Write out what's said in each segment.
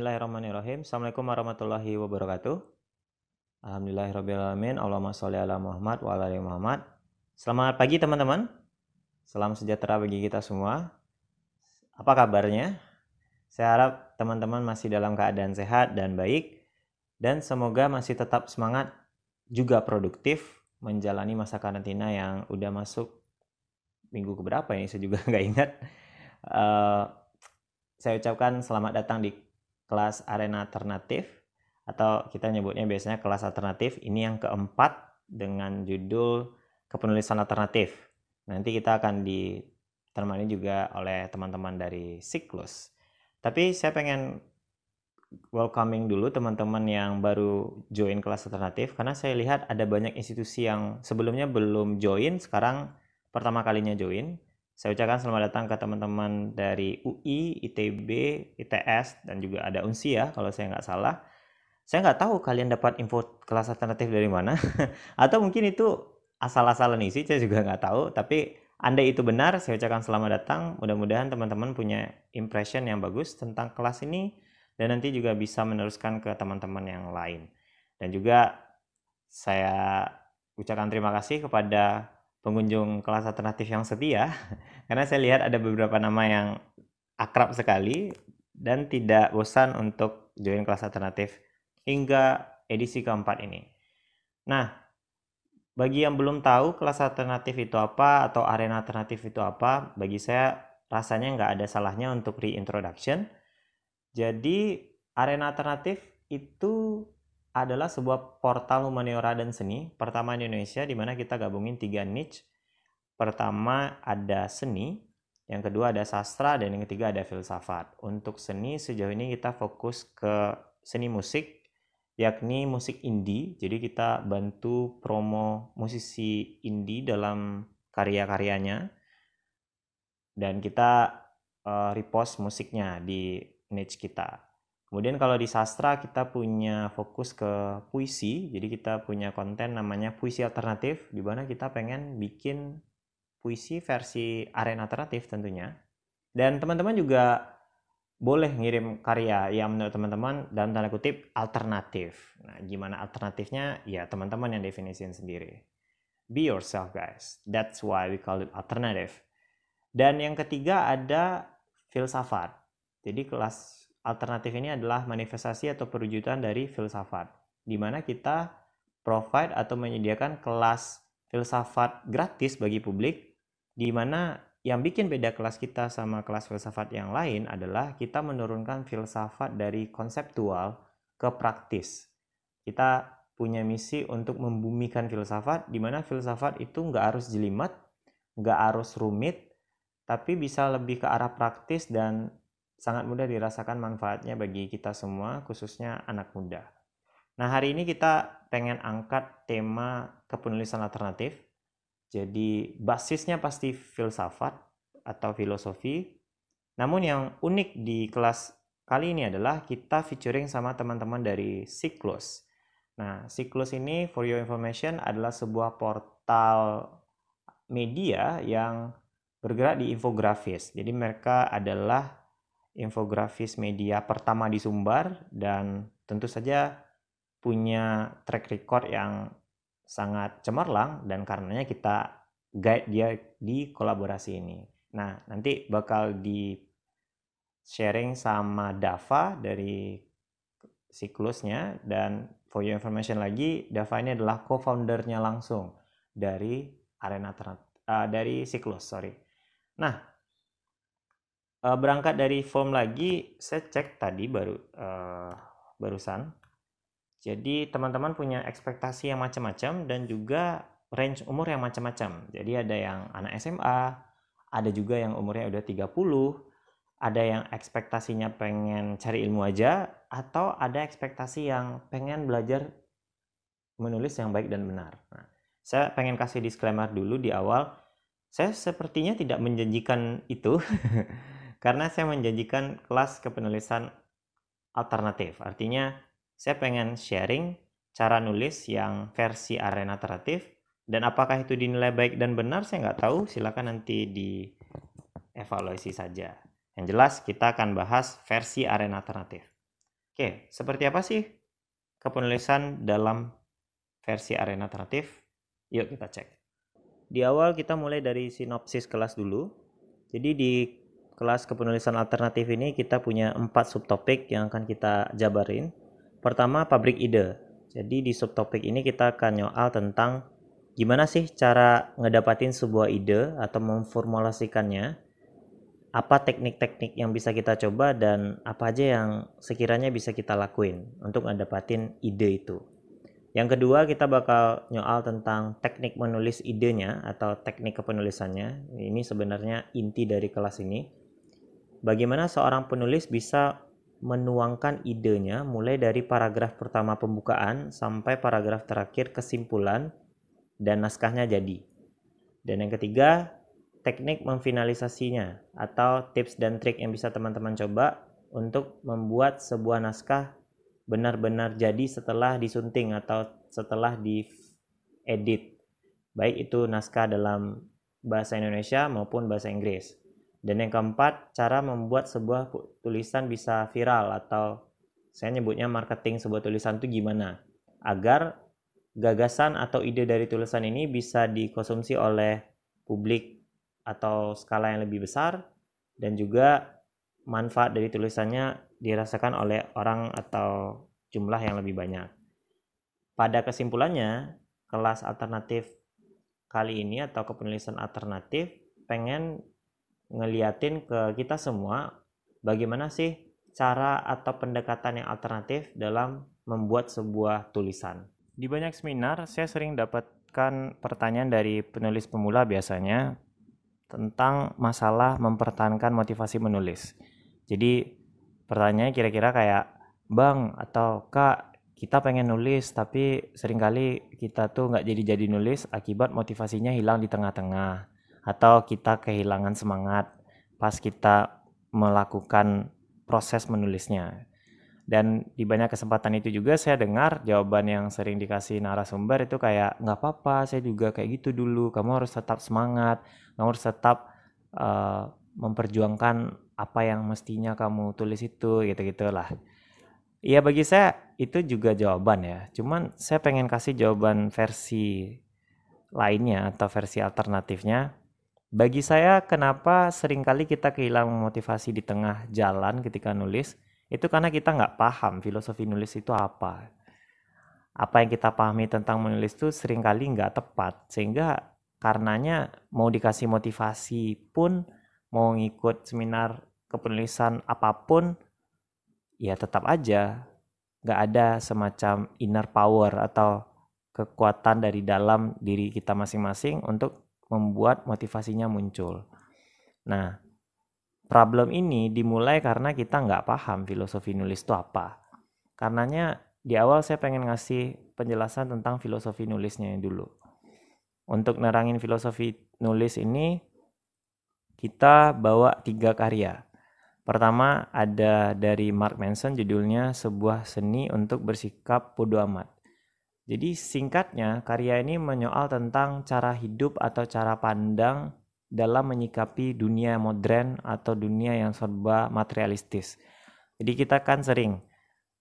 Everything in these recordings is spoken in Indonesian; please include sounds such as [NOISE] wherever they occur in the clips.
Bismillahirrahmanirrahim. Assalamualaikum warahmatullahi wabarakatuh. Alhamdulillahirrahmanirrahim. Allahumma sholli ala Muhammad wa ala ali Muhammad. Selamat pagi teman-teman. Salam sejahtera bagi kita semua. Apa kabarnya? Saya harap teman-teman masih dalam keadaan sehat dan baik. Dan semoga masih tetap semangat juga produktif menjalani masa karantina yang udah masuk minggu keberapa ini saya juga [LAUGHS] nggak ingat. Uh, saya ucapkan selamat datang di kelas arena alternatif atau kita nyebutnya biasanya kelas alternatif ini yang keempat dengan judul kepenulisan alternatif. Nanti kita akan ditemani juga oleh teman-teman dari siklus. Tapi saya pengen welcoming dulu teman-teman yang baru join kelas alternatif karena saya lihat ada banyak institusi yang sebelumnya belum join sekarang pertama kalinya join saya ucapkan selamat datang ke teman-teman dari UI, ITB, ITS, dan juga ada UNSI ya kalau saya nggak salah. Saya nggak tahu kalian dapat info kelas alternatif dari mana. [LAUGHS] Atau mungkin itu asal-asalan isi, saya juga nggak tahu. Tapi andai itu benar, saya ucapkan selamat datang. Mudah-mudahan teman-teman punya impression yang bagus tentang kelas ini. Dan nanti juga bisa meneruskan ke teman-teman yang lain. Dan juga saya ucapkan terima kasih kepada pengunjung kelas alternatif yang setia [LAUGHS] karena saya lihat ada beberapa nama yang akrab sekali dan tidak bosan untuk join kelas alternatif hingga edisi keempat ini. Nah, bagi yang belum tahu kelas alternatif itu apa atau arena alternatif itu apa, bagi saya rasanya nggak ada salahnya untuk reintroduction. Jadi, arena alternatif itu adalah sebuah portal humaniora dan seni pertama di Indonesia di mana kita gabungin tiga niche. Pertama ada seni, yang kedua ada sastra, dan yang ketiga ada filsafat. Untuk seni sejauh ini kita fokus ke seni musik, yakni musik indie. Jadi kita bantu promo musisi indie dalam karya-karyanya. Dan kita uh, repost musiknya di niche kita. Kemudian kalau di sastra kita punya fokus ke puisi, jadi kita punya konten namanya puisi alternatif, di mana kita pengen bikin puisi versi arena alternatif tentunya. Dan teman-teman juga boleh ngirim karya yang menurut teman-teman dalam tanda kutip alternatif. Nah, gimana alternatifnya? Ya, teman-teman yang definisiin sendiri. Be yourself, guys. That's why we call it alternative. Dan yang ketiga ada filsafat. Jadi kelas alternatif ini adalah manifestasi atau perwujudan dari filsafat, di mana kita provide atau menyediakan kelas filsafat gratis bagi publik, di mana yang bikin beda kelas kita sama kelas filsafat yang lain adalah kita menurunkan filsafat dari konseptual ke praktis. Kita punya misi untuk membumikan filsafat, di mana filsafat itu nggak harus jelimet, nggak harus rumit, tapi bisa lebih ke arah praktis dan sangat mudah dirasakan manfaatnya bagi kita semua, khususnya anak muda. Nah, hari ini kita pengen angkat tema kepenulisan alternatif. Jadi, basisnya pasti filsafat atau filosofi. Namun yang unik di kelas kali ini adalah kita featuring sama teman-teman dari Siklus. Nah, Siklus ini for your information adalah sebuah portal media yang bergerak di infografis. Jadi mereka adalah infografis media pertama di Sumbar dan tentu saja punya track record yang sangat cemerlang dan karenanya kita guide dia di kolaborasi ini. Nah, nanti bakal di sharing sama Dava dari siklusnya dan for your information lagi Dava ini adalah co-foundernya langsung dari arena uh, dari siklus sorry. Nah uh, berangkat dari form lagi, saya cek tadi baru uh, barusan. Jadi teman-teman punya ekspektasi yang macam-macam dan juga range umur yang macam-macam. Jadi ada yang anak SMA, ada juga yang umurnya udah 30, ada yang ekspektasinya pengen cari ilmu aja, atau ada ekspektasi yang pengen belajar menulis yang baik dan benar. Nah, saya pengen kasih disclaimer dulu di awal, saya sepertinya tidak menjanjikan itu. [LAUGHS] karena saya menjanjikan kelas kepenulisan alternatif. Artinya saya pengen sharing cara nulis yang versi arena alternatif dan apakah itu dinilai baik dan benar saya nggak tahu. Silakan nanti di evaluasi saja. Yang jelas kita akan bahas versi arena alternatif. Oke, seperti apa sih kepenulisan dalam versi arena alternatif? Yuk kita cek. Di awal kita mulai dari sinopsis kelas dulu. Jadi di kelas kepenulisan alternatif ini kita punya empat subtopik yang akan kita jabarin. Pertama, pabrik ide. Jadi di subtopik ini kita akan nyoal tentang gimana sih cara ngedapatin sebuah ide atau memformulasikannya apa teknik-teknik yang bisa kita coba dan apa aja yang sekiranya bisa kita lakuin untuk ngedapatin ide itu. Yang kedua kita bakal nyoal tentang teknik menulis idenya atau teknik kepenulisannya. Ini sebenarnya inti dari kelas ini. Bagaimana seorang penulis bisa menuangkan idenya mulai dari paragraf pertama pembukaan sampai paragraf terakhir kesimpulan dan naskahnya jadi. Dan yang ketiga, teknik memfinalisasinya atau tips dan trik yang bisa teman-teman coba untuk membuat sebuah naskah benar-benar jadi setelah disunting atau setelah diedit baik itu naskah dalam bahasa Indonesia maupun bahasa Inggris dan yang keempat cara membuat sebuah tulisan bisa viral atau saya nyebutnya marketing sebuah tulisan itu gimana agar gagasan atau ide dari tulisan ini bisa dikonsumsi oleh publik atau skala yang lebih besar dan juga manfaat dari tulisannya dirasakan oleh orang atau jumlah yang lebih banyak. Pada kesimpulannya, kelas alternatif kali ini atau kepenulisan alternatif pengen ngeliatin ke kita semua bagaimana sih cara atau pendekatan yang alternatif dalam membuat sebuah tulisan. Di banyak seminar, saya sering dapatkan pertanyaan dari penulis pemula biasanya tentang masalah mempertahankan motivasi menulis. Jadi pertanyaannya kira-kira kayak, Bang atau Kak, kita pengen nulis tapi sering kali kita tuh nggak jadi-jadi nulis akibat motivasinya hilang di tengah-tengah. Atau kita kehilangan semangat pas kita melakukan proses menulisnya. Dan di banyak kesempatan itu juga saya dengar jawaban yang sering dikasih narasumber itu kayak nggak apa-apa, saya juga kayak gitu dulu. Kamu harus tetap semangat, kamu harus tetap uh, memperjuangkan apa yang mestinya kamu tulis itu, gitu gitulah. Iya bagi saya itu juga jawaban ya. Cuman saya pengen kasih jawaban versi lainnya atau versi alternatifnya. Bagi saya kenapa sering kali kita kehilangan motivasi di tengah jalan ketika nulis itu karena kita nggak paham filosofi nulis itu apa. Apa yang kita pahami tentang menulis itu sering kali nggak tepat, sehingga karenanya mau dikasih motivasi pun, mau ngikut seminar kepenulisan apa pun, ya tetap aja nggak ada semacam inner power atau kekuatan dari dalam diri kita masing-masing untuk membuat motivasinya muncul. Nah, Problem ini dimulai karena kita nggak paham filosofi nulis itu apa. Karenanya di awal saya pengen ngasih penjelasan tentang filosofi nulisnya dulu. Untuk nerangin filosofi nulis ini, kita bawa tiga karya. Pertama ada dari Mark Manson judulnya sebuah seni untuk bersikap bodoh amat. Jadi singkatnya karya ini menyoal tentang cara hidup atau cara pandang dalam menyikapi dunia modern atau dunia yang serba materialistis. Jadi kita kan sering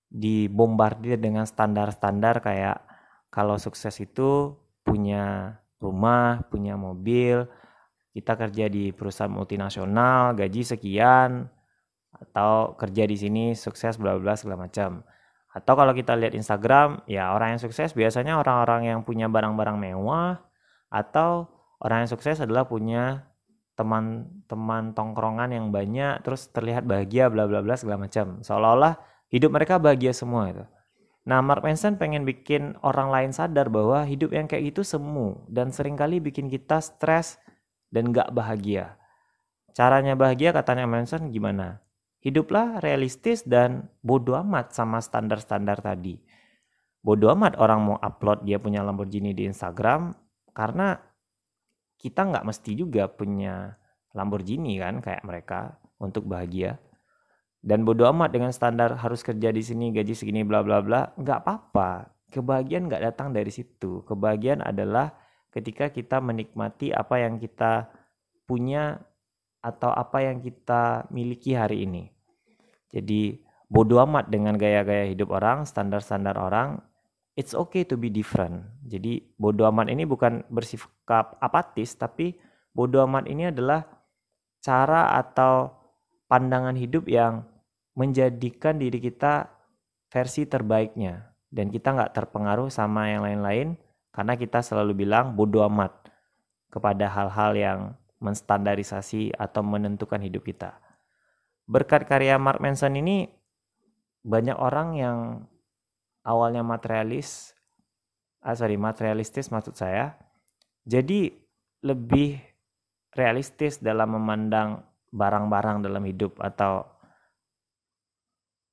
dibombardir dengan standar-standar kayak kalau sukses itu punya rumah, punya mobil, kita kerja di perusahaan multinasional, gaji sekian, atau kerja di sini sukses bla bla segala macam. Atau kalau kita lihat Instagram, ya orang yang sukses biasanya orang-orang yang punya barang-barang mewah atau orang yang sukses adalah punya teman-teman tongkrongan yang banyak terus terlihat bahagia bla bla bla segala macam. Seolah-olah hidup mereka bahagia semua itu. Nah Mark Manson pengen bikin orang lain sadar bahwa hidup yang kayak gitu semu dan sering kali bikin kita stres dan gak bahagia. Caranya bahagia katanya Manson gimana hiduplah realistis dan bodoh amat sama standar-standar tadi bodoh amat orang mau upload dia punya Lamborghini di Instagram karena kita nggak mesti juga punya Lamborghini kan kayak mereka untuk bahagia. Dan bodo amat dengan standar harus kerja di sini gaji segini bla bla bla, nggak apa-apa. Kebahagiaan nggak datang dari situ. Kebahagiaan adalah ketika kita menikmati apa yang kita punya atau apa yang kita miliki hari ini. Jadi bodoh amat dengan gaya-gaya hidup orang, standar-standar orang. It's okay to be different. Jadi bodoh amat ini bukan bersifat apatis, tapi bodoh amat ini adalah cara atau pandangan hidup yang menjadikan diri kita versi terbaiknya dan kita nggak terpengaruh sama yang lain-lain karena kita selalu bilang bodoh amat kepada hal-hal yang menstandarisasi atau menentukan hidup kita. Berkat karya Mark Manson ini banyak orang yang awalnya materialis, ah sorry materialistis maksud saya, jadi lebih realistis dalam memandang barang-barang dalam hidup atau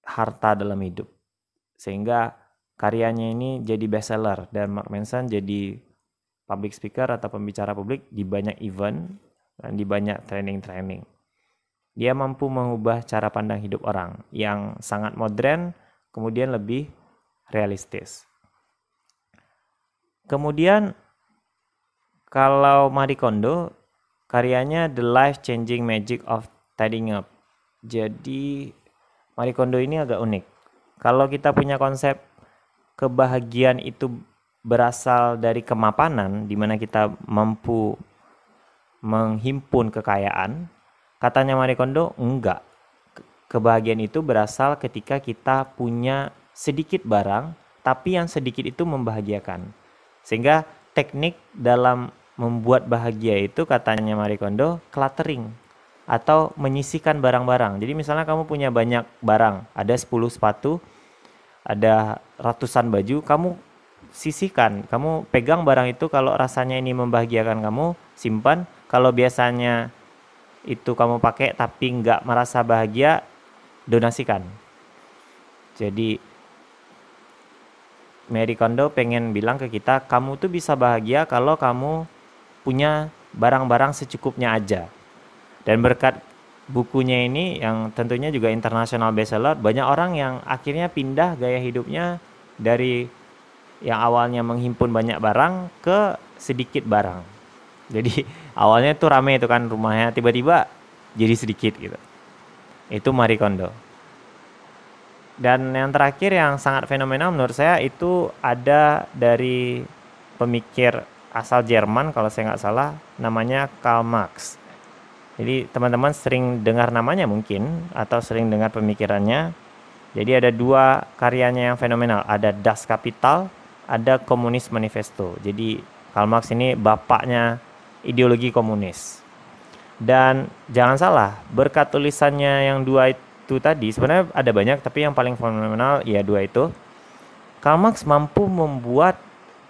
harta dalam hidup. Sehingga karyanya ini jadi bestseller dan Mark Manson jadi public speaker atau pembicara publik di banyak event di banyak training-training. Dia mampu mengubah cara pandang hidup orang yang sangat modern kemudian lebih realistis. Kemudian kalau Marie Kondo karyanya The Life Changing Magic of Tidying Up. Jadi Marie Kondo ini agak unik. Kalau kita punya konsep kebahagiaan itu berasal dari kemapanan di mana kita mampu menghimpun kekayaan, Katanya Marie Kondo, enggak. Kebahagiaan itu berasal ketika kita punya sedikit barang, tapi yang sedikit itu membahagiakan. Sehingga teknik dalam membuat bahagia itu katanya Marie Kondo, cluttering atau menyisikan barang-barang. Jadi misalnya kamu punya banyak barang, ada 10 sepatu, ada ratusan baju, kamu sisihkan, kamu pegang barang itu kalau rasanya ini membahagiakan kamu, simpan. Kalau biasanya itu kamu pakai tapi nggak merasa bahagia, donasikan. Jadi Mary Kondo pengen bilang ke kita, kamu tuh bisa bahagia kalau kamu punya barang-barang secukupnya aja. Dan berkat bukunya ini yang tentunya juga internasional bestseller, banyak orang yang akhirnya pindah gaya hidupnya dari yang awalnya menghimpun banyak barang ke sedikit barang. Jadi awalnya tuh rame itu kan rumahnya tiba-tiba jadi sedikit gitu. Itu Marie Kondo. Dan yang terakhir yang sangat fenomenal menurut saya itu ada dari pemikir asal Jerman kalau saya nggak salah namanya Karl Marx. Jadi teman-teman sering dengar namanya mungkin atau sering dengar pemikirannya. Jadi ada dua karyanya yang fenomenal, ada Das Kapital, ada Komunis Manifesto. Jadi Karl Marx ini bapaknya ideologi komunis. Dan jangan salah, berkat tulisannya yang dua itu tadi, sebenarnya ada banyak, tapi yang paling fenomenal ya dua itu. Karl Marx mampu membuat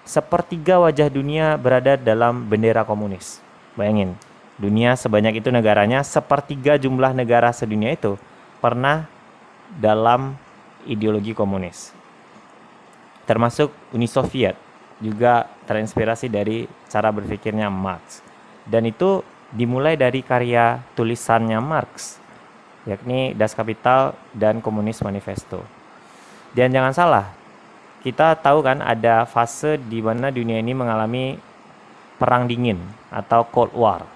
sepertiga wajah dunia berada dalam bendera komunis. Bayangin, dunia sebanyak itu negaranya, sepertiga jumlah negara sedunia itu pernah dalam ideologi komunis. Termasuk Uni Soviet juga terinspirasi dari cara berpikirnya Marx dan itu dimulai dari karya tulisannya Marx yakni Das Kapital dan Komunis Manifesto. Dan jangan salah, kita tahu kan ada fase di mana dunia ini mengalami perang dingin atau Cold War.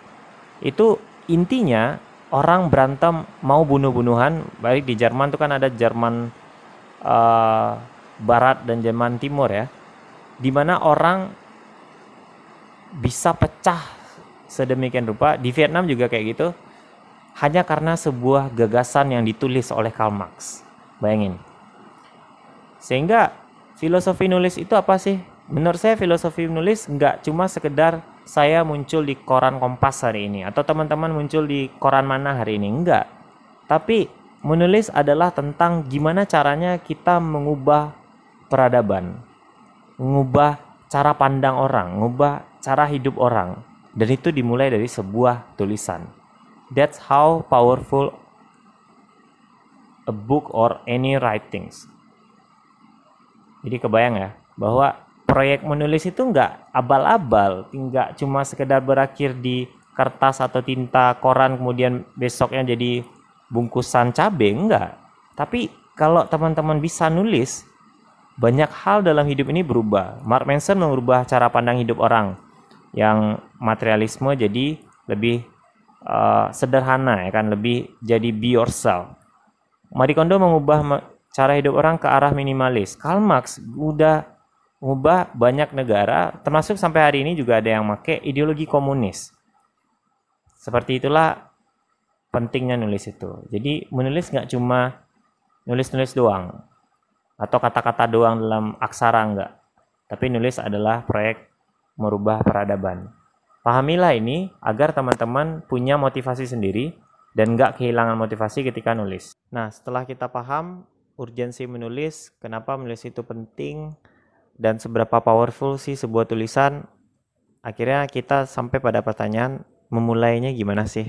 Itu intinya orang berantem mau bunuh-bunuhan, baik di Jerman itu kan ada Jerman uh, Barat dan Jerman Timur ya, di mana orang bisa pecah sedemikian rupa di Vietnam juga kayak gitu hanya karena sebuah gagasan yang ditulis oleh Karl Marx. Bayangin. Sehingga filosofi nulis itu apa sih? Menurut saya filosofi nulis nggak cuma sekedar saya muncul di koran Kompas hari ini atau teman-teman muncul di koran mana hari ini. Enggak. Tapi menulis adalah tentang gimana caranya kita mengubah peradaban, mengubah cara pandang orang, mengubah cara hidup orang, dan itu dimulai dari sebuah tulisan. That's how powerful a book or any writings. Jadi kebayang ya bahwa proyek menulis itu nggak abal-abal, nggak cuma sekedar berakhir di kertas atau tinta koran kemudian besoknya jadi bungkusan cabe enggak. Tapi kalau teman-teman bisa nulis, banyak hal dalam hidup ini berubah. Mark Manson mengubah cara pandang hidup orang yang materialisme jadi lebih uh, sederhana ya kan lebih jadi be yourself Marie Kondo mengubah cara hidup orang ke arah minimalis. Karl Marx udah mengubah banyak negara, termasuk sampai hari ini juga ada yang pakai ideologi komunis. Seperti itulah pentingnya nulis itu. Jadi menulis nggak cuma nulis-nulis doang atau kata-kata doang dalam aksara enggak. Tapi nulis adalah proyek merubah peradaban. Pahamilah ini agar teman-teman punya motivasi sendiri dan nggak kehilangan motivasi ketika nulis. Nah, setelah kita paham urgensi menulis, kenapa menulis itu penting, dan seberapa powerful sih sebuah tulisan, akhirnya kita sampai pada pertanyaan memulainya gimana sih?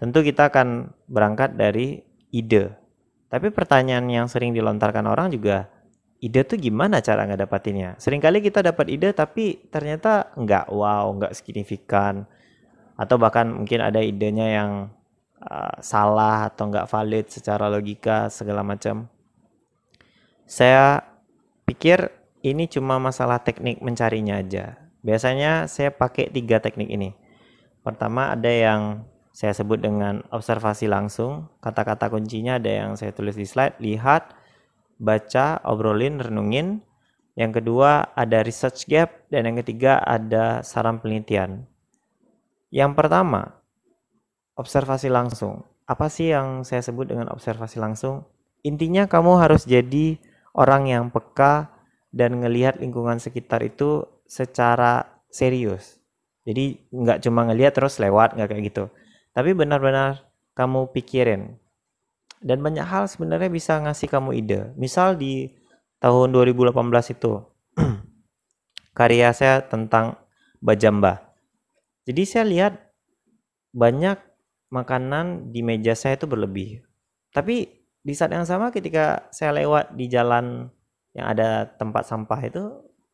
Tentu kita akan berangkat dari ide. Tapi pertanyaan yang sering dilontarkan orang juga, ide tuh gimana cara ngedapatinnya? Seringkali kita dapat ide tapi ternyata nggak wow, nggak signifikan. Atau bahkan mungkin ada idenya yang uh, salah atau nggak valid secara logika segala macam. Saya pikir ini cuma masalah teknik mencarinya aja. Biasanya saya pakai tiga teknik ini. Pertama ada yang saya sebut dengan observasi langsung. Kata-kata kuncinya ada yang saya tulis di slide. Lihat, baca, obrolin, renungin. Yang kedua ada research gap. Dan yang ketiga ada saran penelitian. Yang pertama, observasi langsung. Apa sih yang saya sebut dengan observasi langsung? Intinya kamu harus jadi orang yang peka dan ngelihat lingkungan sekitar itu secara serius. Jadi nggak cuma ngelihat terus lewat nggak kayak gitu. Tapi benar-benar kamu pikirin. Dan banyak hal sebenarnya bisa ngasih kamu ide. Misal di tahun 2018 itu [CLEARS THROAT] karya saya tentang bajamba. Jadi saya lihat banyak makanan di meja saya itu berlebih. Tapi di saat yang sama ketika saya lewat di jalan yang ada tempat sampah itu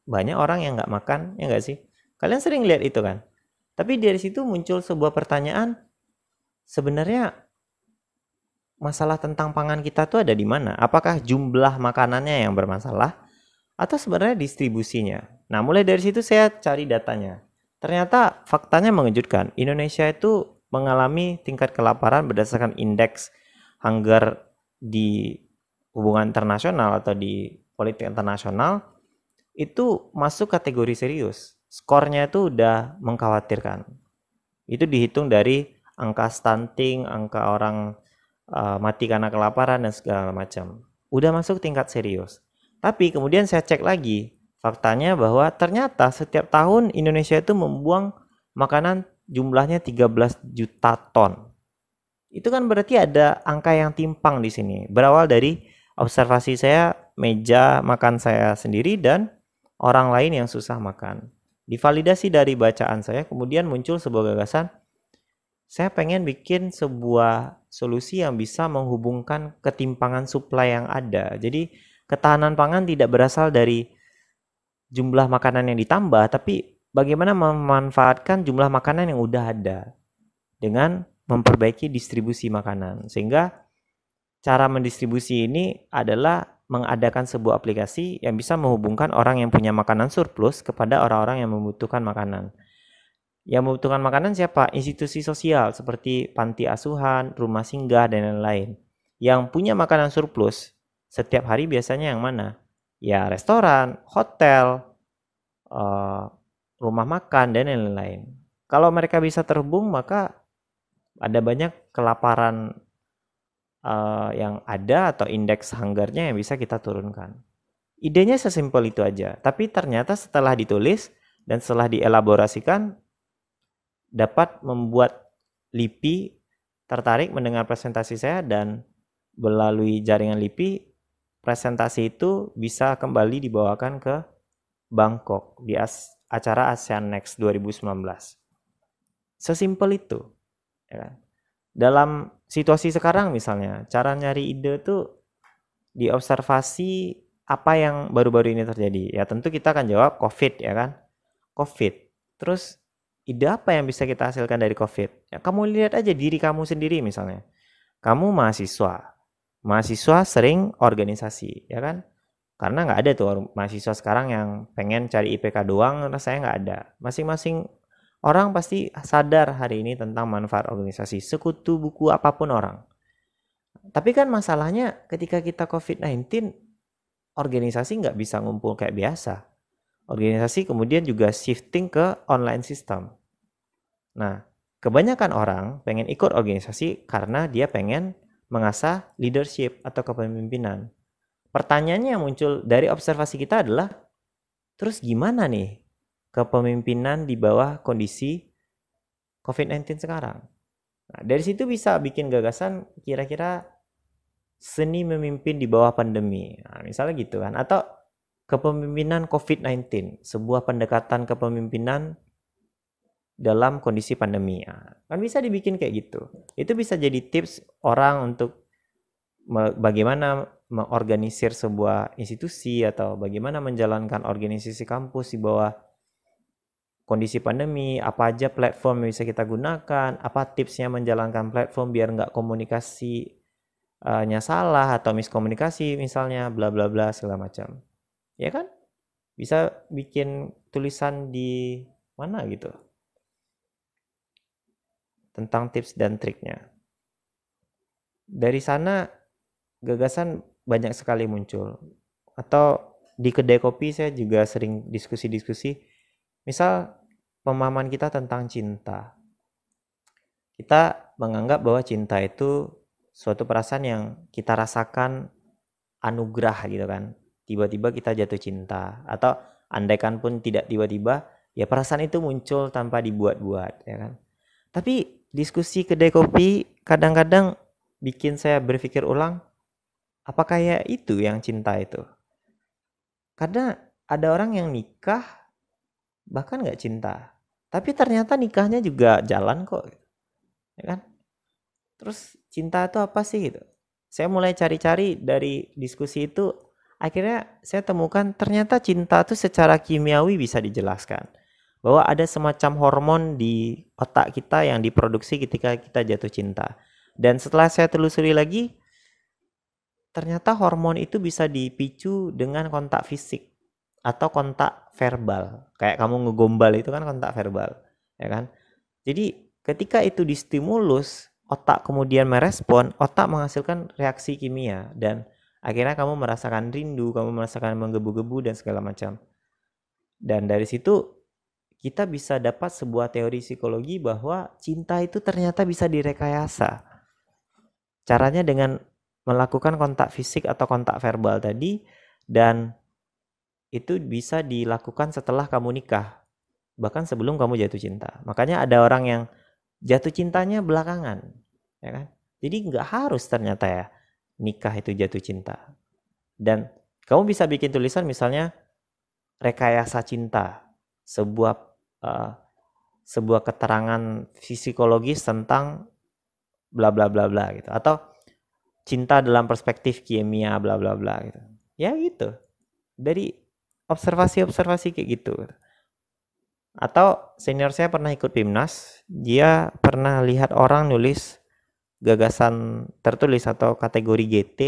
banyak orang yang nggak makan, ya nggak sih? Kalian sering lihat itu kan? Tapi dari situ muncul sebuah pertanyaan, sebenarnya masalah tentang pangan kita tuh ada di mana? Apakah jumlah makanannya yang bermasalah atau sebenarnya distribusinya? Nah, mulai dari situ saya cari datanya. Ternyata faktanya mengejutkan. Indonesia itu mengalami tingkat kelaparan berdasarkan indeks hunger di hubungan internasional atau di politik internasional itu masuk kategori serius. Skornya itu udah mengkhawatirkan. Itu dihitung dari angka stunting, angka orang uh, mati karena kelaparan dan segala macam. Udah masuk tingkat serius. Tapi kemudian saya cek lagi faktanya bahwa ternyata setiap tahun Indonesia itu membuang makanan jumlahnya 13 juta ton. Itu kan berarti ada angka yang timpang di sini. Berawal dari observasi saya meja makan saya sendiri dan orang lain yang susah makan. Divalidasi dari bacaan saya, kemudian muncul sebuah gagasan. Saya pengen bikin sebuah solusi yang bisa menghubungkan ketimpangan supply yang ada. Jadi ketahanan pangan tidak berasal dari jumlah makanan yang ditambah, tapi bagaimana memanfaatkan jumlah makanan yang udah ada dengan memperbaiki distribusi makanan. Sehingga cara mendistribusi ini adalah mengadakan sebuah aplikasi yang bisa menghubungkan orang yang punya makanan surplus kepada orang-orang yang membutuhkan makanan. Yang membutuhkan makanan siapa? Institusi sosial seperti panti asuhan, rumah singgah, dan lain-lain. Yang punya makanan surplus setiap hari biasanya yang mana? Ya restoran, hotel, uh, rumah makan, dan lain-lain. Kalau mereka bisa terhubung, maka ada banyak kelaparan uh, yang ada atau indeks hungernya yang bisa kita turunkan. Idenya sesimpel itu aja, tapi ternyata setelah ditulis dan setelah dielaborasikan dapat membuat LIPI tertarik mendengar presentasi saya dan melalui jaringan LIPI presentasi itu bisa kembali dibawakan ke Bangkok di acara ASEAN Next 2019. Sesimpel itu. Ya kan? Dalam situasi sekarang misalnya, cara nyari ide tuh diobservasi apa yang baru-baru ini terjadi. Ya tentu kita akan jawab COVID ya kan. COVID. Terus ide apa yang bisa kita hasilkan dari COVID? Ya, kamu lihat aja diri kamu sendiri misalnya. Kamu mahasiswa. Mahasiswa sering organisasi, ya kan? Karena nggak ada tuh mahasiswa sekarang yang pengen cari IPK doang, saya nggak ada. Masing-masing orang pasti sadar hari ini tentang manfaat organisasi. Sekutu buku apa pun orang. Tapi kan masalahnya ketika kita COVID-19, organisasi nggak bisa ngumpul kayak biasa. Organisasi kemudian juga shifting ke online system. Nah, kebanyakan orang pengen ikut organisasi karena dia pengen mengasah leadership atau kepemimpinan. Pertanyaannya yang muncul dari observasi kita adalah, terus gimana nih kepemimpinan di bawah kondisi COVID-19 sekarang? Nah, dari situ bisa bikin gagasan kira-kira seni memimpin di bawah pandemi. Nah, misalnya gitu kan. Atau kepemimpinan COVID-19, sebuah pendekatan kepemimpinan dalam kondisi pandemi. Nah, kan bisa dibikin kayak gitu. Itu bisa jadi tips orang untuk bagaimana mengorganisir sebuah institusi atau bagaimana menjalankan organisasi kampus di bawah kondisi pandemi, apa aja platform yang bisa kita gunakan, apa tipsnya menjalankan platform biar nggak komunikasinya salah atau miskomunikasi misalnya, bla bla bla segala macam. Ya kan? Bisa bikin tulisan di mana gitu tentang tips dan triknya. Dari sana gagasan banyak sekali muncul. Atau di kedai kopi saya juga sering diskusi-diskusi. Misal pemahaman kita tentang cinta. Kita menganggap bahwa cinta itu suatu perasaan yang kita rasakan anugerah gitu kan. Tiba-tiba kita jatuh cinta atau andaikan pun tidak tiba-tiba ya perasaan itu muncul tanpa dibuat-buat ya kan. Tapi diskusi kedai kopi kadang-kadang bikin saya berpikir ulang Apakah ya itu yang cinta itu? Karena ada orang yang nikah bahkan nggak cinta, tapi ternyata nikahnya juga jalan kok, ya kan? Terus cinta itu apa sih gitu? Saya mulai cari-cari dari diskusi itu, akhirnya saya temukan ternyata cinta itu secara kimiawi bisa dijelaskan bahwa ada semacam hormon di otak kita yang diproduksi ketika kita jatuh cinta. Dan setelah saya telusuri lagi, ternyata hormon itu bisa dipicu dengan kontak fisik atau kontak verbal. Kayak kamu ngegombal itu kan kontak verbal, ya kan? Jadi ketika itu distimulus, otak kemudian merespon, otak menghasilkan reaksi kimia dan akhirnya kamu merasakan rindu, kamu merasakan menggebu-gebu dan segala macam. Dan dari situ kita bisa dapat sebuah teori psikologi bahwa cinta itu ternyata bisa direkayasa. Caranya dengan melakukan kontak fisik atau kontak verbal tadi dan itu bisa dilakukan setelah kamu nikah bahkan sebelum kamu jatuh cinta makanya ada orang yang jatuh cintanya belakangan ya kan jadi nggak harus ternyata ya nikah itu jatuh cinta dan kamu bisa bikin tulisan misalnya rekayasa cinta sebuah uh, sebuah keterangan psikologis tentang bla bla bla bla gitu atau cinta dalam perspektif kimia bla bla bla gitu. Ya gitu. Dari observasi-observasi kayak gitu. Atau senior saya pernah ikut PIMNAS, dia pernah lihat orang nulis gagasan tertulis atau kategori GT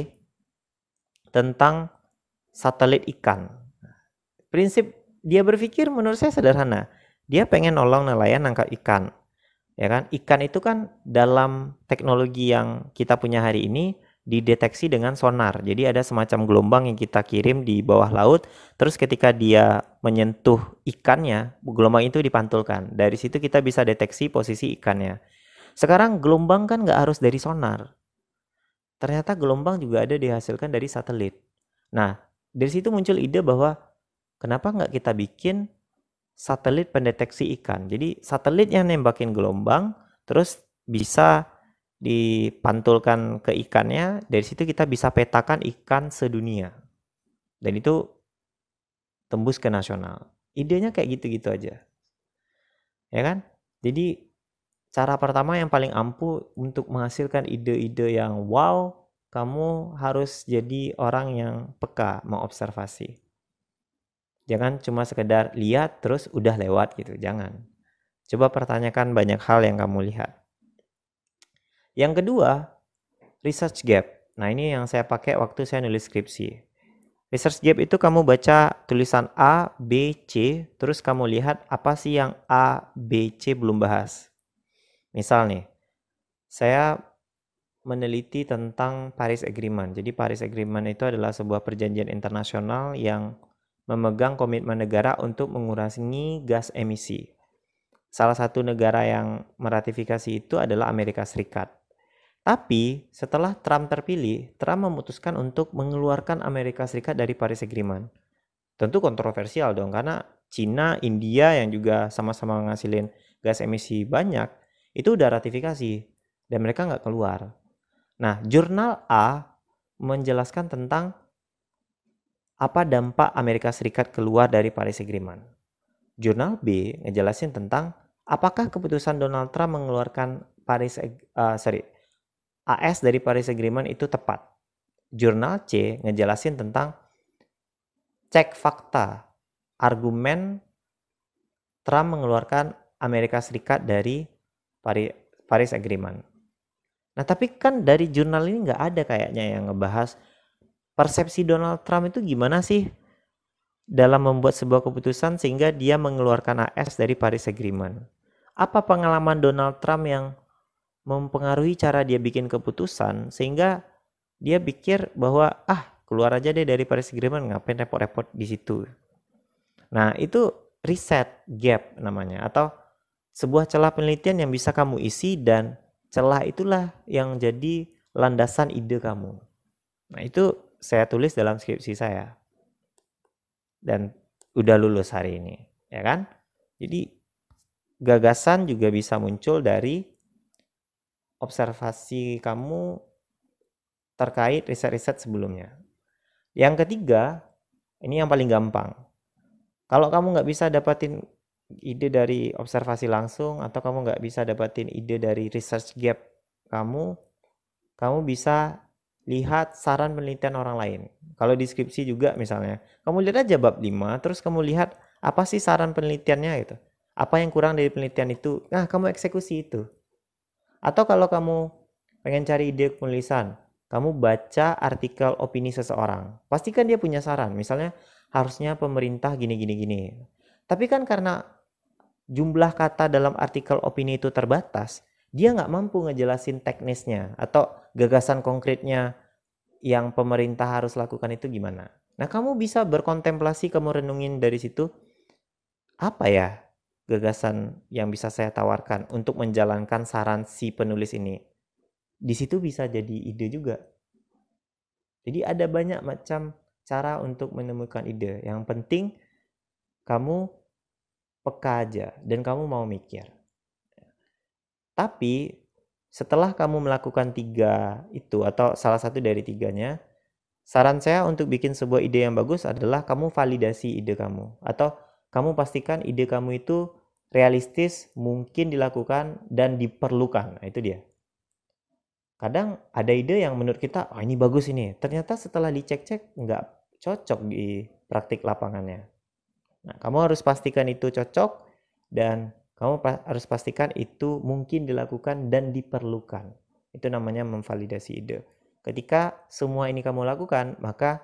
tentang satelit ikan. Prinsip dia berpikir menurut saya sederhana. Dia pengen nolong nelayan nangkap ikan. Ya kan? Ikan itu kan dalam teknologi yang kita punya hari ini dideteksi dengan sonar. Jadi ada semacam gelombang yang kita kirim di bawah laut, terus ketika dia menyentuh ikannya, gelombang itu dipantulkan. Dari situ kita bisa deteksi posisi ikannya. Sekarang gelombang kan nggak harus dari sonar. Ternyata gelombang juga ada dihasilkan dari satelit. Nah, dari situ muncul ide bahwa kenapa nggak kita bikin satelit pendeteksi ikan. Jadi satelit yang nembakin gelombang, terus bisa dipantulkan ke ikannya, dari situ kita bisa petakan ikan sedunia. Dan itu tembus ke nasional. Idenya kayak gitu-gitu aja. Ya kan? Jadi cara pertama yang paling ampuh untuk menghasilkan ide-ide yang wow, kamu harus jadi orang yang peka mengobservasi. Jangan cuma sekedar lihat terus udah lewat gitu, jangan. Coba pertanyakan banyak hal yang kamu lihat. Yang kedua, research gap. Nah, ini yang saya pakai waktu saya nulis skripsi. Research gap itu kamu baca tulisan A, B, C, terus kamu lihat apa sih yang A, B, C belum bahas. Misal nih, saya meneliti tentang Paris Agreement. Jadi Paris Agreement itu adalah sebuah perjanjian internasional yang memegang komitmen negara untuk mengurangi gas emisi. Salah satu negara yang meratifikasi itu adalah Amerika Serikat. Tapi setelah Trump terpilih, Trump memutuskan untuk mengeluarkan Amerika Serikat dari Paris Agreement. Tentu kontroversial dong, karena Cina, India yang juga sama-sama ngasilin gas emisi banyak, itu udah ratifikasi dan mereka nggak keluar. Nah, jurnal A menjelaskan tentang apa dampak Amerika Serikat keluar dari Paris Agreement. Jurnal B ngejelasin tentang apakah keputusan Donald Trump mengeluarkan Paris uh, sorry AS dari Paris Agreement itu tepat. Jurnal C ngejelasin tentang cek fakta, argumen Trump mengeluarkan Amerika Serikat dari Paris Agreement. Nah tapi kan dari jurnal ini nggak ada kayaknya yang ngebahas persepsi Donald Trump itu gimana sih dalam membuat sebuah keputusan sehingga dia mengeluarkan AS dari Paris Agreement. Apa pengalaman Donald Trump yang mempengaruhi cara dia bikin keputusan sehingga dia pikir bahwa ah keluar aja deh dari Paris Agreement ngapain repot-repot di situ. Nah, itu reset gap namanya atau sebuah celah penelitian yang bisa kamu isi dan celah itulah yang jadi landasan ide kamu. Nah, itu saya tulis dalam skripsi saya. Dan udah lulus hari ini, ya kan? Jadi gagasan juga bisa muncul dari observasi kamu terkait riset-riset sebelumnya. Yang ketiga, ini yang paling gampang. Kalau kamu nggak bisa dapatin ide dari observasi langsung atau kamu nggak bisa dapatin ide dari research gap kamu, kamu bisa lihat saran penelitian orang lain. Kalau deskripsi juga misalnya, kamu lihat aja bab 5, terus kamu lihat apa sih saran penelitiannya gitu. Apa yang kurang dari penelitian itu? Nah, kamu eksekusi itu. Atau kalau kamu pengen cari ide penulisan, kamu baca artikel opini seseorang. Pastikan dia punya saran. Misalnya harusnya pemerintah gini gini gini. Tapi kan karena jumlah kata dalam artikel opini itu terbatas, dia nggak mampu ngejelasin teknisnya atau gagasan konkretnya yang pemerintah harus lakukan itu gimana. Nah, kamu bisa berkontemplasi, kamu renungin dari situ, apa ya gagasan yang bisa saya tawarkan untuk menjalankan saran si penulis ini. Di situ bisa jadi ide juga. Jadi ada banyak macam cara untuk menemukan ide. Yang penting kamu peka aja dan kamu mau mikir. Tapi setelah kamu melakukan tiga itu atau salah satu dari tiganya, saran saya untuk bikin sebuah ide yang bagus adalah kamu validasi ide kamu atau kamu pastikan ide kamu itu realistis, mungkin dilakukan, dan diperlukan. Nah, itu dia. Kadang ada ide yang menurut kita, oh ini bagus ini. Ternyata setelah dicek-cek, nggak cocok di praktik lapangannya. Nah, kamu harus pastikan itu cocok, dan kamu harus pastikan itu mungkin dilakukan dan diperlukan. Itu namanya memvalidasi ide. Ketika semua ini kamu lakukan, maka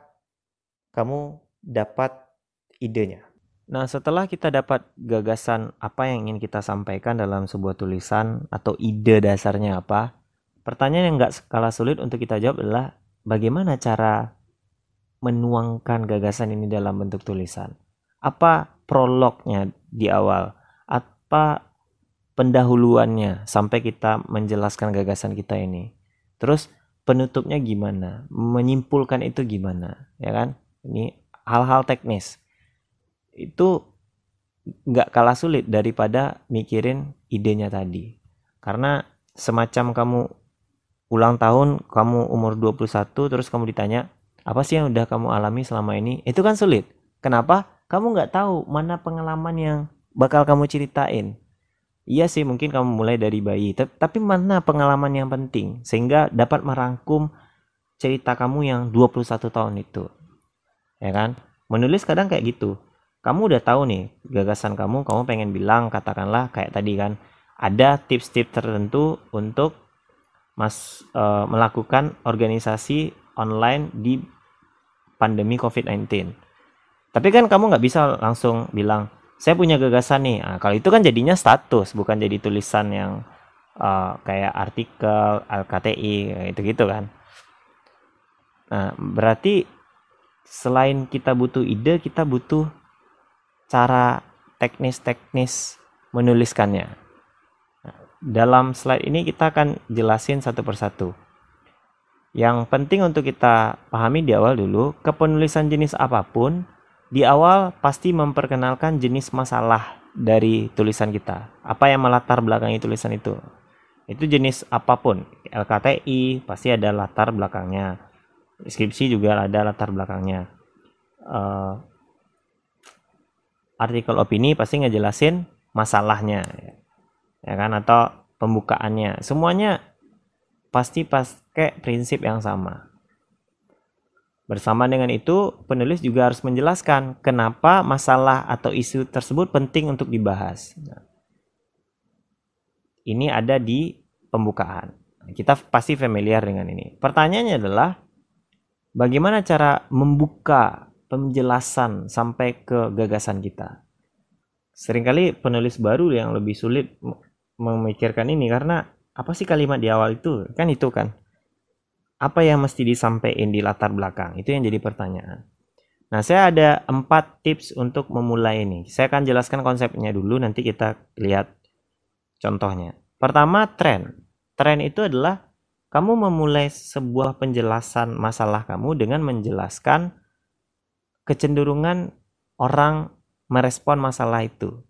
kamu dapat idenya. Nah, setelah kita dapat gagasan apa yang ingin kita sampaikan dalam sebuah tulisan atau ide dasarnya apa, pertanyaan yang nggak kalah sulit untuk kita jawab adalah bagaimana cara menuangkan gagasan ini dalam bentuk tulisan. Apa prolognya di awal? Apa pendahuluannya sampai kita menjelaskan gagasan kita ini? Terus penutupnya gimana? Menyimpulkan itu gimana? Ya kan? Ini hal-hal teknis itu nggak kalah sulit daripada mikirin idenya tadi. Karena semacam kamu ulang tahun, kamu umur 21 terus kamu ditanya, apa sih yang udah kamu alami selama ini? Itu kan sulit. Kenapa? Kamu nggak tahu mana pengalaman yang bakal kamu ceritain. Iya sih mungkin kamu mulai dari bayi, tapi mana pengalaman yang penting sehingga dapat merangkum cerita kamu yang 21 tahun itu. Ya kan? Menulis kadang kayak gitu kamu udah tahu nih gagasan kamu, kamu pengen bilang katakanlah kayak tadi kan ada tips-tips tertentu untuk mas uh, melakukan organisasi online di pandemi COVID-19. Tapi kan kamu nggak bisa langsung bilang saya punya gagasan nih. Nah, kalau itu kan jadinya status, bukan jadi tulisan yang uh, kayak artikel LKTI itu gitu kan. Nah berarti selain kita butuh ide kita butuh cara teknis-teknis menuliskannya. Nah, dalam slide ini kita akan jelasin satu persatu. Yang penting untuk kita pahami di awal dulu, kepenulisan jenis apa pun di awal pasti memperkenalkan jenis masalah dari tulisan kita. Apa yang melatar belakangi tulisan itu? Itu jenis apa pun. LKTI pasti ada latar belakangnya. Deskripsi juga ada latar belakangnya. Uh, artikel opini pasti ngejelasin masalahnya, ya kan? Atau pembukaannya. Semuanya pasti pakai prinsip yang sama. Bersama dengan itu, penulis juga harus menjelaskan kenapa masalah atau isu tersebut penting untuk dibahas. Nah, ini ada di pembukaan. Kita pasti familiar dengan ini. Pertanyaannya adalah bagaimana cara membuka penjelasan sampai ke gagasan kita. Seringkali penulis baru yang lebih sulit memikirkan ini karena apa sih kalimat di awal itu? Kan itu kan. Apa yang mesti disampaikan di latar belakang? Itu yang jadi pertanyaan. Nah, saya ada empat tips untuk memulai ini. Saya akan jelaskan konsepnya dulu, nanti kita lihat contohnya. Pertama, tren. Tren itu adalah kamu memulai sebuah penjelasan masalah kamu dengan menjelaskan kecenderungan orang merespon masalah itu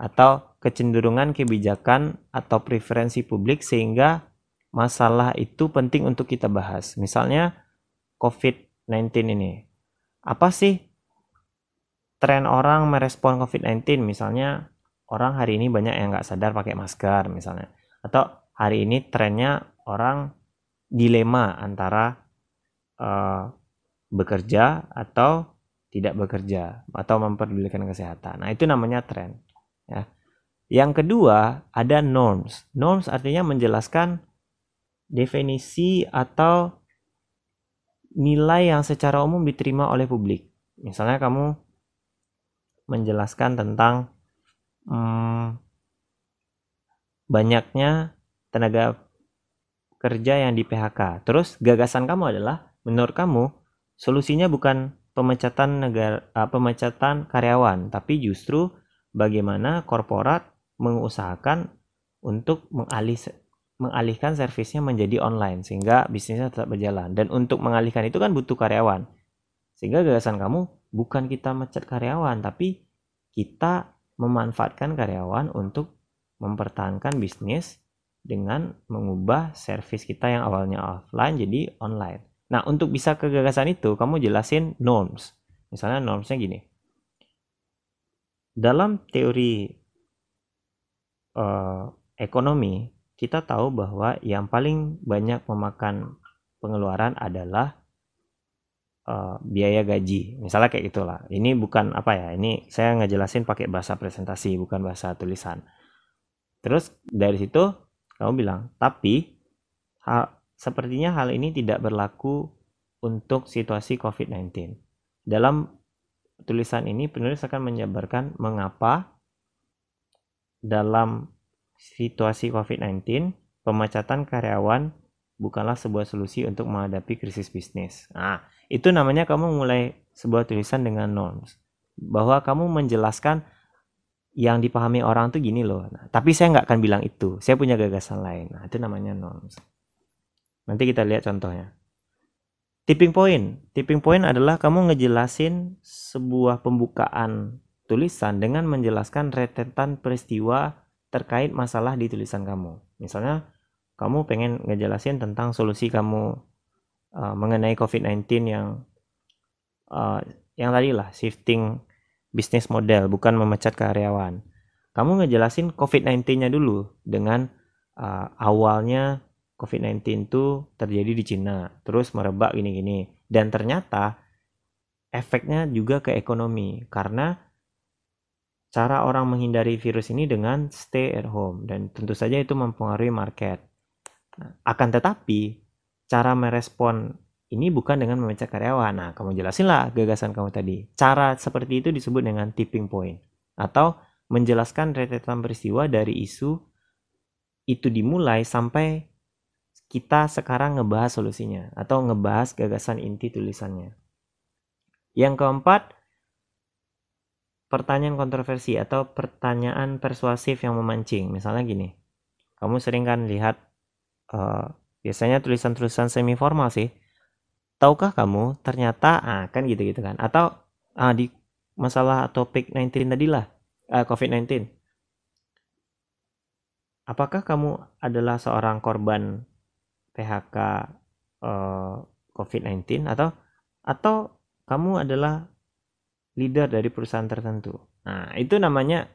atau kecenderungan kebijakan atau preferensi publik sehingga masalah itu penting untuk kita bahas. Misalnya COVID-19 ini. Apa sih tren orang merespon COVID-19? Misalnya orang hari ini banyak yang nggak sadar pakai masker misalnya. Atau hari ini trennya orang dilema antara uh, bekerja atau tidak bekerja atau memperdulikan kesehatan. Nah, itu namanya tren. Ya. Yang kedua, ada norms. Norms artinya menjelaskan definisi atau nilai yang secara umum diterima oleh publik. Misalnya kamu menjelaskan tentang hmm, banyaknya tenaga kerja yang di PHK. Terus gagasan kamu adalah menurut kamu solusinya bukan pemecatan negara uh, pemecatan karyawan, tapi justru bagaimana korporat mengusahakan untuk mengalih mengalihkan servisnya menjadi online sehingga bisnisnya tetap berjalan dan untuk mengalihkan itu kan butuh karyawan sehingga gagasan kamu bukan kita mecat karyawan tapi kita memanfaatkan karyawan untuk mempertahankan bisnis dengan mengubah servis kita yang awalnya offline jadi online. Nah, untuk bisa ke gagasan itu, kamu jelasin norms. Misalnya normsnya gini. Dalam teori uh, ekonomi, kita tahu bahwa yang paling banyak memakan pengeluaran adalah uh, biaya gaji. Misalnya kayak itulah. Ini bukan apa ya? Ini saya ngejelasin pakai bahasa presentasi, bukan bahasa tulisan. Terus dari situ kamu bilang, tapi hal, sepertinya hal ini tidak berlaku untuk situasi COVID-19. Dalam tulisan ini penulis akan menjabarkan mengapa dalam situasi COVID-19, pemecatan karyawan bukanlah sebuah solusi untuk menghadapi krisis bisnis. Nah, itu namanya kamu mulai sebuah tulisan dengan norms. Bahwa kamu menjelaskan yang dipahami orang tuh gini loh. Nah, tapi saya nggak akan bilang itu. Saya punya gagasan lain. Nah, itu namanya norms. Nanti kita lihat contohnya. Tipping point. Tipping point adalah kamu ngejelasin sebuah pembukaan tulisan dengan menjelaskan rentetan peristiwa terkait masalah di tulisan kamu. Misalnya, kamu pengen ngejelasin tentang solusi kamu uh, mengenai COVID-19 yang uh, yang tadi lah shifting bisnis model, bukan memecat karyawan. Kamu ngejelasin COVID-19-nya dulu dengan uh, awalnya COVID-19 itu terjadi di Cina, terus merebak gini-gini. Dan ternyata efeknya juga ke ekonomi karena cara orang menghindari virus ini dengan stay at home dan tentu saja itu mempengaruhi market. Nah, akan tetapi cara merespon ini bukan dengan memecat karyawan. Nah, kamu jelasinlah gagasan kamu tadi. Cara seperti itu disebut dengan tipping point atau menjelaskan rentetan peristiwa dari isu itu dimulai sampai kita sekarang ngebahas solusinya atau ngebahas gagasan inti tulisannya. Yang keempat, pertanyaan kontroversi atau pertanyaan persuasif yang memancing. Misalnya gini, kamu sering kan lihat uh, biasanya tulisan-tulisan semi formal sih. Tahukah kamu ternyata ah kan gitu-gitu kan atau ah, di masalah topik 19 tadi lah, uh, COVID-19. Apakah kamu adalah seorang korban PHK uh, COVID-19 atau atau kamu adalah leader dari perusahaan tertentu. Nah, itu namanya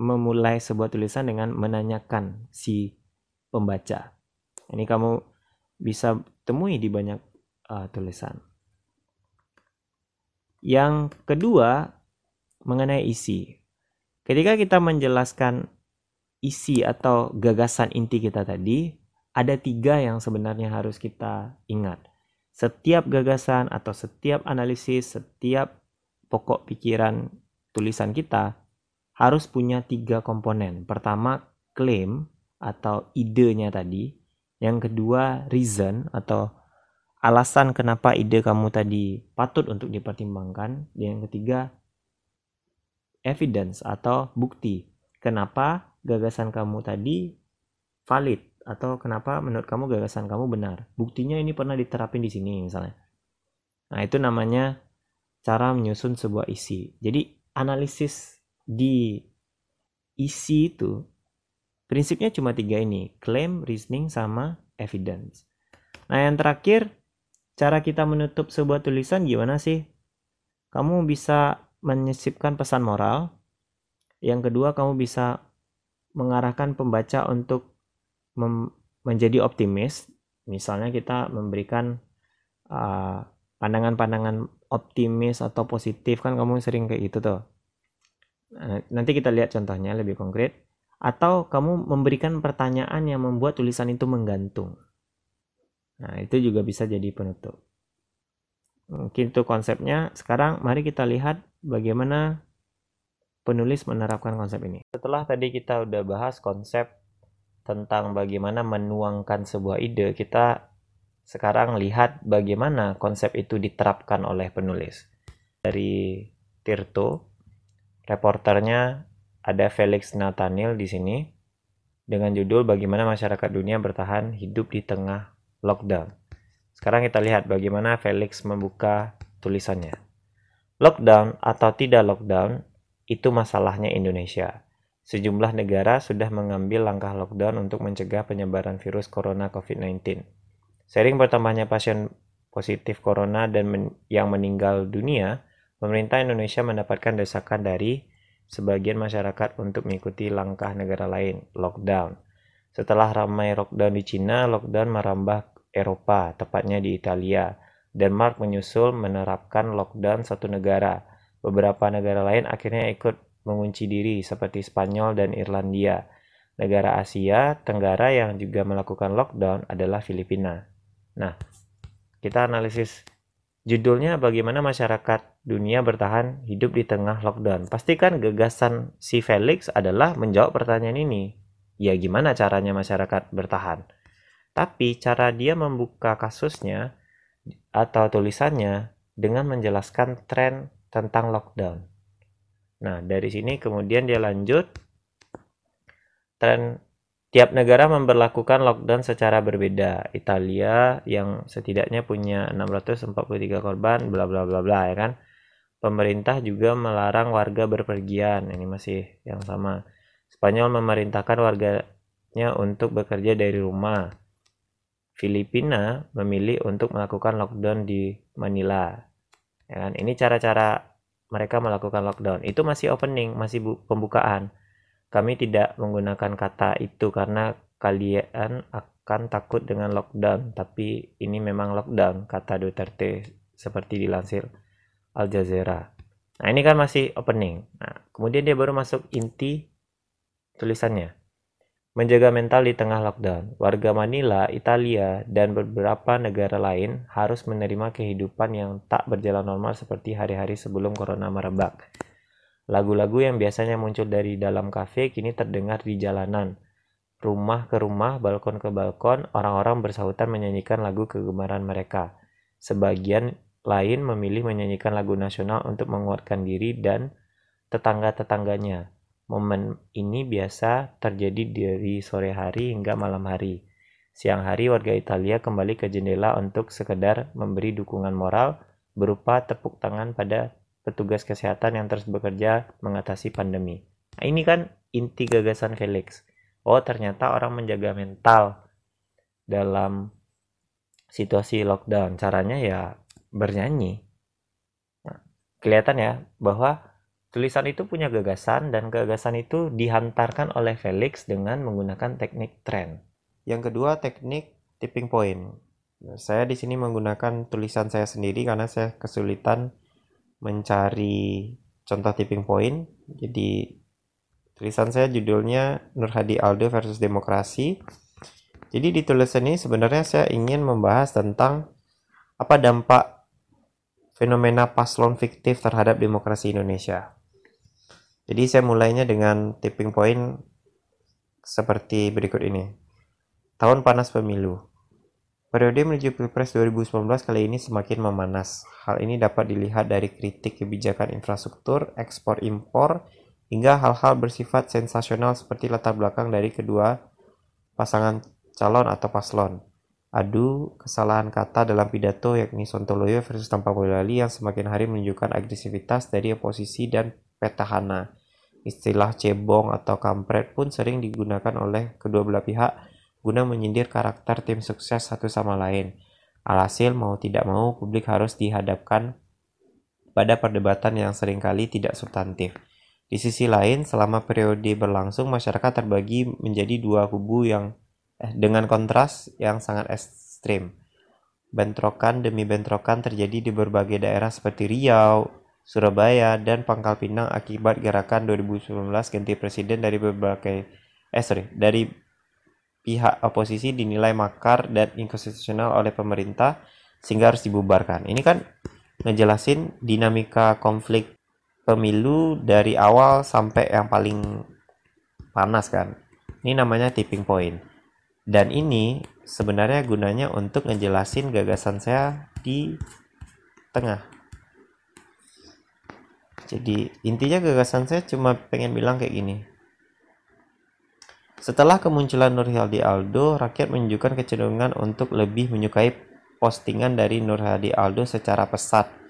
memulai sebuah tulisan dengan menanyakan si pembaca. Ini kamu bisa temui di banyak uh, tulisan. Yang kedua, mengenai isi. Ketika kita menjelaskan isi atau gagasan inti kita tadi, ada tiga yang sebenarnya harus kita ingat. Setiap gagasan atau setiap analisis, setiap pokok pikiran tulisan kita harus punya tiga komponen. Pertama, klaim atau idenya tadi. Yang kedua, reason atau alasan kenapa ide kamu tadi patut untuk dipertimbangkan. Dan yang ketiga, evidence atau bukti. Kenapa gagasan kamu tadi valid atau kenapa menurut kamu gagasan kamu benar. Buktinya ini pernah diterapin di sini misalnya. Nah, itu namanya cara menyusun sebuah isi. Jadi, analisis di isi itu prinsipnya cuma tiga ini, claim, reasoning, sama evidence. Nah, yang terakhir, cara kita menutup sebuah tulisan gimana sih? Kamu bisa menyisipkan pesan moral. Yang kedua, kamu bisa mengarahkan pembaca untuk menjadi optimis, misalnya kita memberikan pandangan pandangan-pandangan optimis atau positif kan kamu sering kayak gitu tuh. Nah, nanti kita lihat contohnya lebih konkret. Atau kamu memberikan pertanyaan yang membuat tulisan itu menggantung. Nah, itu juga bisa jadi penutup. Mungkin itu konsepnya. Sekarang mari kita lihat bagaimana penulis menerapkan konsep ini. Setelah tadi kita udah bahas konsep tentang bagaimana menuangkan sebuah ide, kita sekarang lihat bagaimana konsep itu diterapkan oleh penulis. Dari Tirto, reporternya ada Felix Nathaniel di sini dengan judul Bagaimana Masyarakat Dunia Bertahan Hidup di Tengah Lockdown. Sekarang kita lihat bagaimana Felix membuka tulisannya. Lockdown atau tidak lockdown itu masalahnya Indonesia. Sejumlah negara sudah mengambil langkah lockdown untuk mencegah penyebaran virus corona COVID-19. Sering bertambahnya pasien positif corona dan men yang meninggal dunia, pemerintah Indonesia mendapatkan desakan dari sebagian masyarakat untuk mengikuti langkah negara lain, lockdown. Setelah ramai lockdown di Cina, lockdown merambah Eropa, tepatnya di Italia. Denmark menyusul menerapkan lockdown satu negara. Beberapa negara lain akhirnya ikut mengunci diri seperti Spanyol dan Irlandia. Negara Asia Tenggara yang juga melakukan lockdown adalah Filipina. Nah, kita analisis judulnya bagaimana masyarakat dunia bertahan hidup di tengah lockdown. Pastikan gagasan si Felix adalah menjawab pertanyaan ini. Ya gimana caranya masyarakat bertahan? Tapi cara dia membuka kasusnya atau tulisannya dengan menjelaskan tren tentang lockdown. Nah, dari sini kemudian dia lanjut tren tiap negara memperlakukan lockdown secara berbeda. Italia yang setidaknya punya 643 korban bla bla bla bla ya kan. Pemerintah juga melarang warga berpergian. Ini masih yang sama. Spanyol memerintahkan warganya untuk bekerja dari rumah. Filipina memilih untuk melakukan lockdown di Manila. Ya kan? Ini cara-cara mereka melakukan lockdown. Itu masih opening, masih pembukaan. Kami tidak menggunakan kata itu karena kalian akan takut dengan lockdown, tapi ini memang lockdown, kata Duterte seperti dilansir Al Jazeera. Nah, ini kan masih opening. Nah, kemudian dia baru masuk inti tulisannya. Menjaga mental di tengah lockdown, warga Manila, Italia, dan beberapa negara lain harus menerima kehidupan yang tak berjalan normal seperti hari-hari sebelum corona merebak. Lagu-lagu yang biasanya muncul dari dalam kafe kini terdengar di jalanan. rumah ke rumah, balkon ke balkon, orang-orang bersahutan menyanyikan lagu kegemaran mereka. Sebagian lain memilih menyanyikan lagu nasional untuk menguatkan diri dan tetangga-tetangganya. Momen ini biasa terjadi dari sore hari hingga malam hari. Siang hari warga Italia kembali ke jendela untuk sekedar memberi dukungan moral berupa tepuk tangan pada petugas kesehatan yang terus bekerja mengatasi pandemi. Nah, ini kan inti gagasan Felix. Oh ternyata orang menjaga mental dalam situasi lockdown. Caranya ya bernyanyi. Nah, kelihatan ya bahwa tulisan itu punya gagasan dan gagasan itu dihantarkan oleh Felix dengan menggunakan teknik tren. Yang kedua teknik tipping point. Saya di sini menggunakan tulisan saya sendiri karena saya kesulitan mencari contoh tipping point jadi Tulisan saya judulnya Nur Hadi Aldo versus Demokrasi. Jadi di tulisan ini sebenarnya saya ingin membahas tentang apa dampak fenomena paslon fiktif terhadap demokrasi Indonesia. Jadi saya mulainya dengan tipping point seperti berikut ini. Tahun panas pemilu. Periode menuju Pilpres 2019 kali ini semakin memanas. Hal ini dapat dilihat dari kritik kebijakan infrastruktur, ekspor impor, hingga hal-hal bersifat sensasional seperti latar belakang dari kedua pasangan calon atau paslon. Adu kesalahan kata dalam pidato yakni Sontoloyo versus Tampak Boyolali yang semakin hari menunjukkan agresivitas dari oposisi dan petahana. Istilah cebong atau kampret pun sering digunakan oleh kedua belah pihak guna menyindir karakter tim sukses satu sama lain. Alhasil mau tidak mau publik harus dihadapkan pada perdebatan yang sering kali tidak substantif. Di sisi lain, selama periode berlangsung, masyarakat terbagi menjadi dua kubu yang eh, dengan kontras yang sangat ekstrim. Bentrokan demi bentrokan terjadi di berbagai daerah seperti Riau, Surabaya, dan Pangkal Pinang akibat gerakan 2019 ganti presiden dari berbagai eh sorry, dari pihak oposisi dinilai makar dan inkonstitusional oleh pemerintah sehingga harus dibubarkan. Ini kan ngejelasin dinamika konflik pemilu dari awal sampai yang paling panas kan. Ini namanya tipping point. Dan ini sebenarnya gunanya untuk ngejelasin gagasan saya di tengah. Jadi intinya gagasan saya cuma pengen bilang kayak gini. Setelah kemunculan Nur Hadi Aldo, rakyat menunjukkan kecenderungan untuk lebih menyukai postingan dari Nur Hadi Aldo secara pesat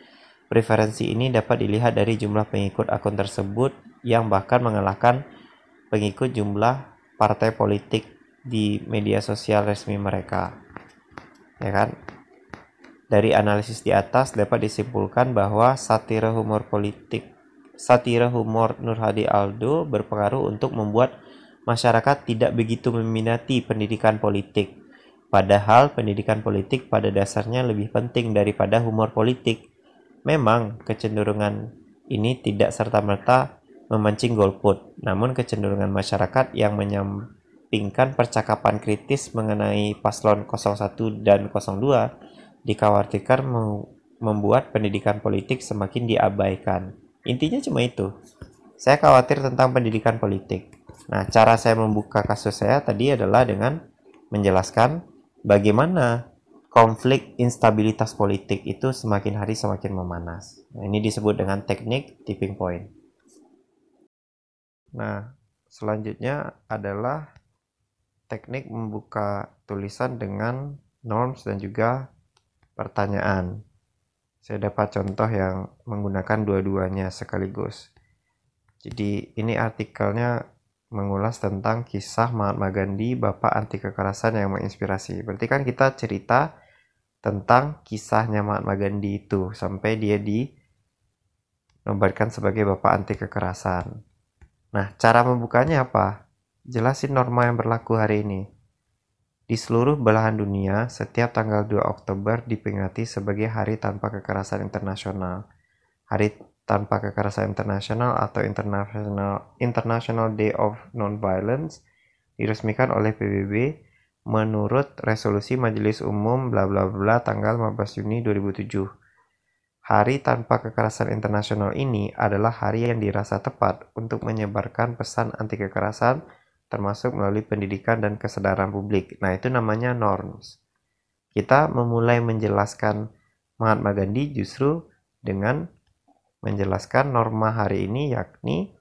Preferensi ini dapat dilihat dari jumlah pengikut akun tersebut yang bahkan mengalahkan pengikut jumlah partai politik di media sosial resmi mereka. Ya kan? Dari analisis di atas dapat disimpulkan bahwa satire humor politik satire humor Nur Hadi Aldo berpengaruh untuk membuat masyarakat tidak begitu meminati pendidikan politik. Padahal pendidikan politik pada dasarnya lebih penting daripada humor politik Memang kecenderungan ini tidak serta-merta memancing golput, namun kecenderungan masyarakat yang menyampingkan percakapan kritis mengenai paslon 01 dan 02 dikhawatirkan membuat pendidikan politik semakin diabaikan. Intinya cuma itu. Saya khawatir tentang pendidikan politik. Nah, cara saya membuka kasus saya tadi adalah dengan menjelaskan bagaimana konflik instabilitas politik itu semakin hari semakin memanas. Nah, ini disebut dengan teknik tipping point. Nah, selanjutnya adalah teknik membuka tulisan dengan norms dan juga pertanyaan. Saya dapat contoh yang menggunakan dua-duanya sekaligus. Jadi ini artikelnya mengulas tentang kisah Mahatma Gandhi, bapak anti kekerasan yang menginspirasi. Berarti kan kita cerita tentang kisahnya Mahatma Gandhi itu sampai dia dinobatkan sebagai bapak anti kekerasan. Nah, cara membukanya apa? Jelasin norma yang berlaku hari ini. Di seluruh belahan dunia, setiap tanggal 2 Oktober diperingati sebagai Hari Tanpa Kekerasan Internasional. Hari Tanpa Kekerasan Internasional atau International, International Day of Non-Violence diresmikan oleh PBB menurut resolusi Majelis Umum bla bla bla tanggal 15 Juni 2007. Hari tanpa kekerasan internasional ini adalah hari yang dirasa tepat untuk menyebarkan pesan anti kekerasan termasuk melalui pendidikan dan kesadaran publik. Nah, itu namanya norms. Kita memulai menjelaskan Mahatma Gandhi justru dengan menjelaskan norma hari ini yakni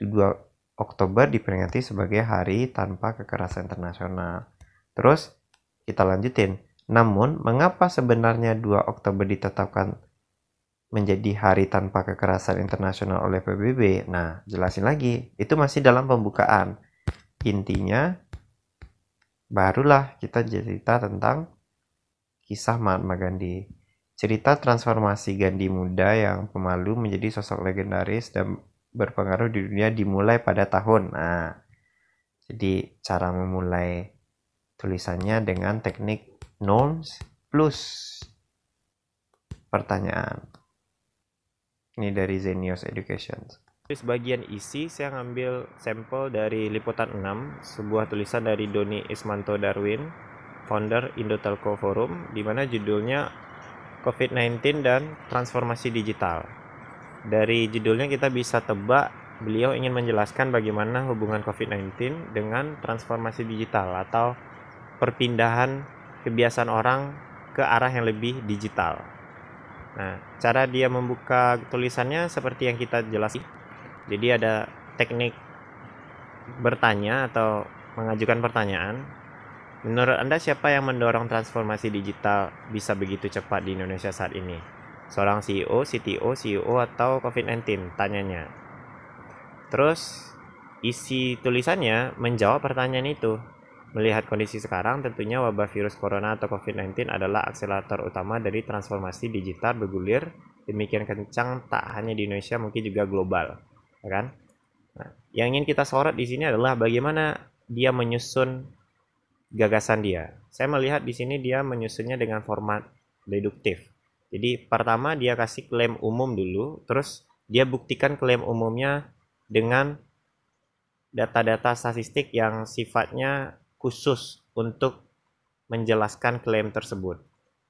2 Oktober diperingati sebagai hari tanpa kekerasan internasional. Terus kita lanjutin. Namun, mengapa sebenarnya 2 Oktober ditetapkan menjadi hari tanpa kekerasan internasional oleh PBB? Nah, jelasin lagi. Itu masih dalam pembukaan intinya barulah kita cerita tentang kisah Mahatma Gandhi. Cerita transformasi Gandhi muda yang pemalu menjadi sosok legendaris dan berpengaruh di dunia dimulai pada tahun. Nah, jadi cara memulai tulisannya dengan teknik norms plus pertanyaan. Ini dari Zenius Education. Sebagian isi saya ngambil sampel dari Liputan 6, sebuah tulisan dari Doni Ismanto Darwin, founder Indo Telco Forum, di mana judulnya COVID-19 dan Transformasi Digital. Dari judulnya kita bisa tebak beliau ingin menjelaskan bagaimana hubungan COVID-19 dengan transformasi digital atau perpindahan kebiasaan orang ke arah yang lebih digital. Nah, cara dia membuka tulisannya seperti yang kita jelaskan jadi ada teknik bertanya atau mengajukan pertanyaan. Menurut Anda siapa yang mendorong transformasi digital bisa begitu cepat di Indonesia saat ini? Seorang CEO, CTO, CEO atau COVID-19? Tanyanya. Terus isi tulisannya menjawab pertanyaan itu. Melihat kondisi sekarang, tentunya wabah virus corona atau COVID-19 adalah akselerator utama dari transformasi digital bergulir demikian kencang tak hanya di Indonesia mungkin juga global ya kan? Nah, yang ingin kita sorot di sini adalah bagaimana dia menyusun gagasan dia. Saya melihat di sini dia menyusunnya dengan format deduktif. Jadi pertama dia kasih klaim umum dulu, terus dia buktikan klaim umumnya dengan data-data statistik yang sifatnya khusus untuk menjelaskan klaim tersebut.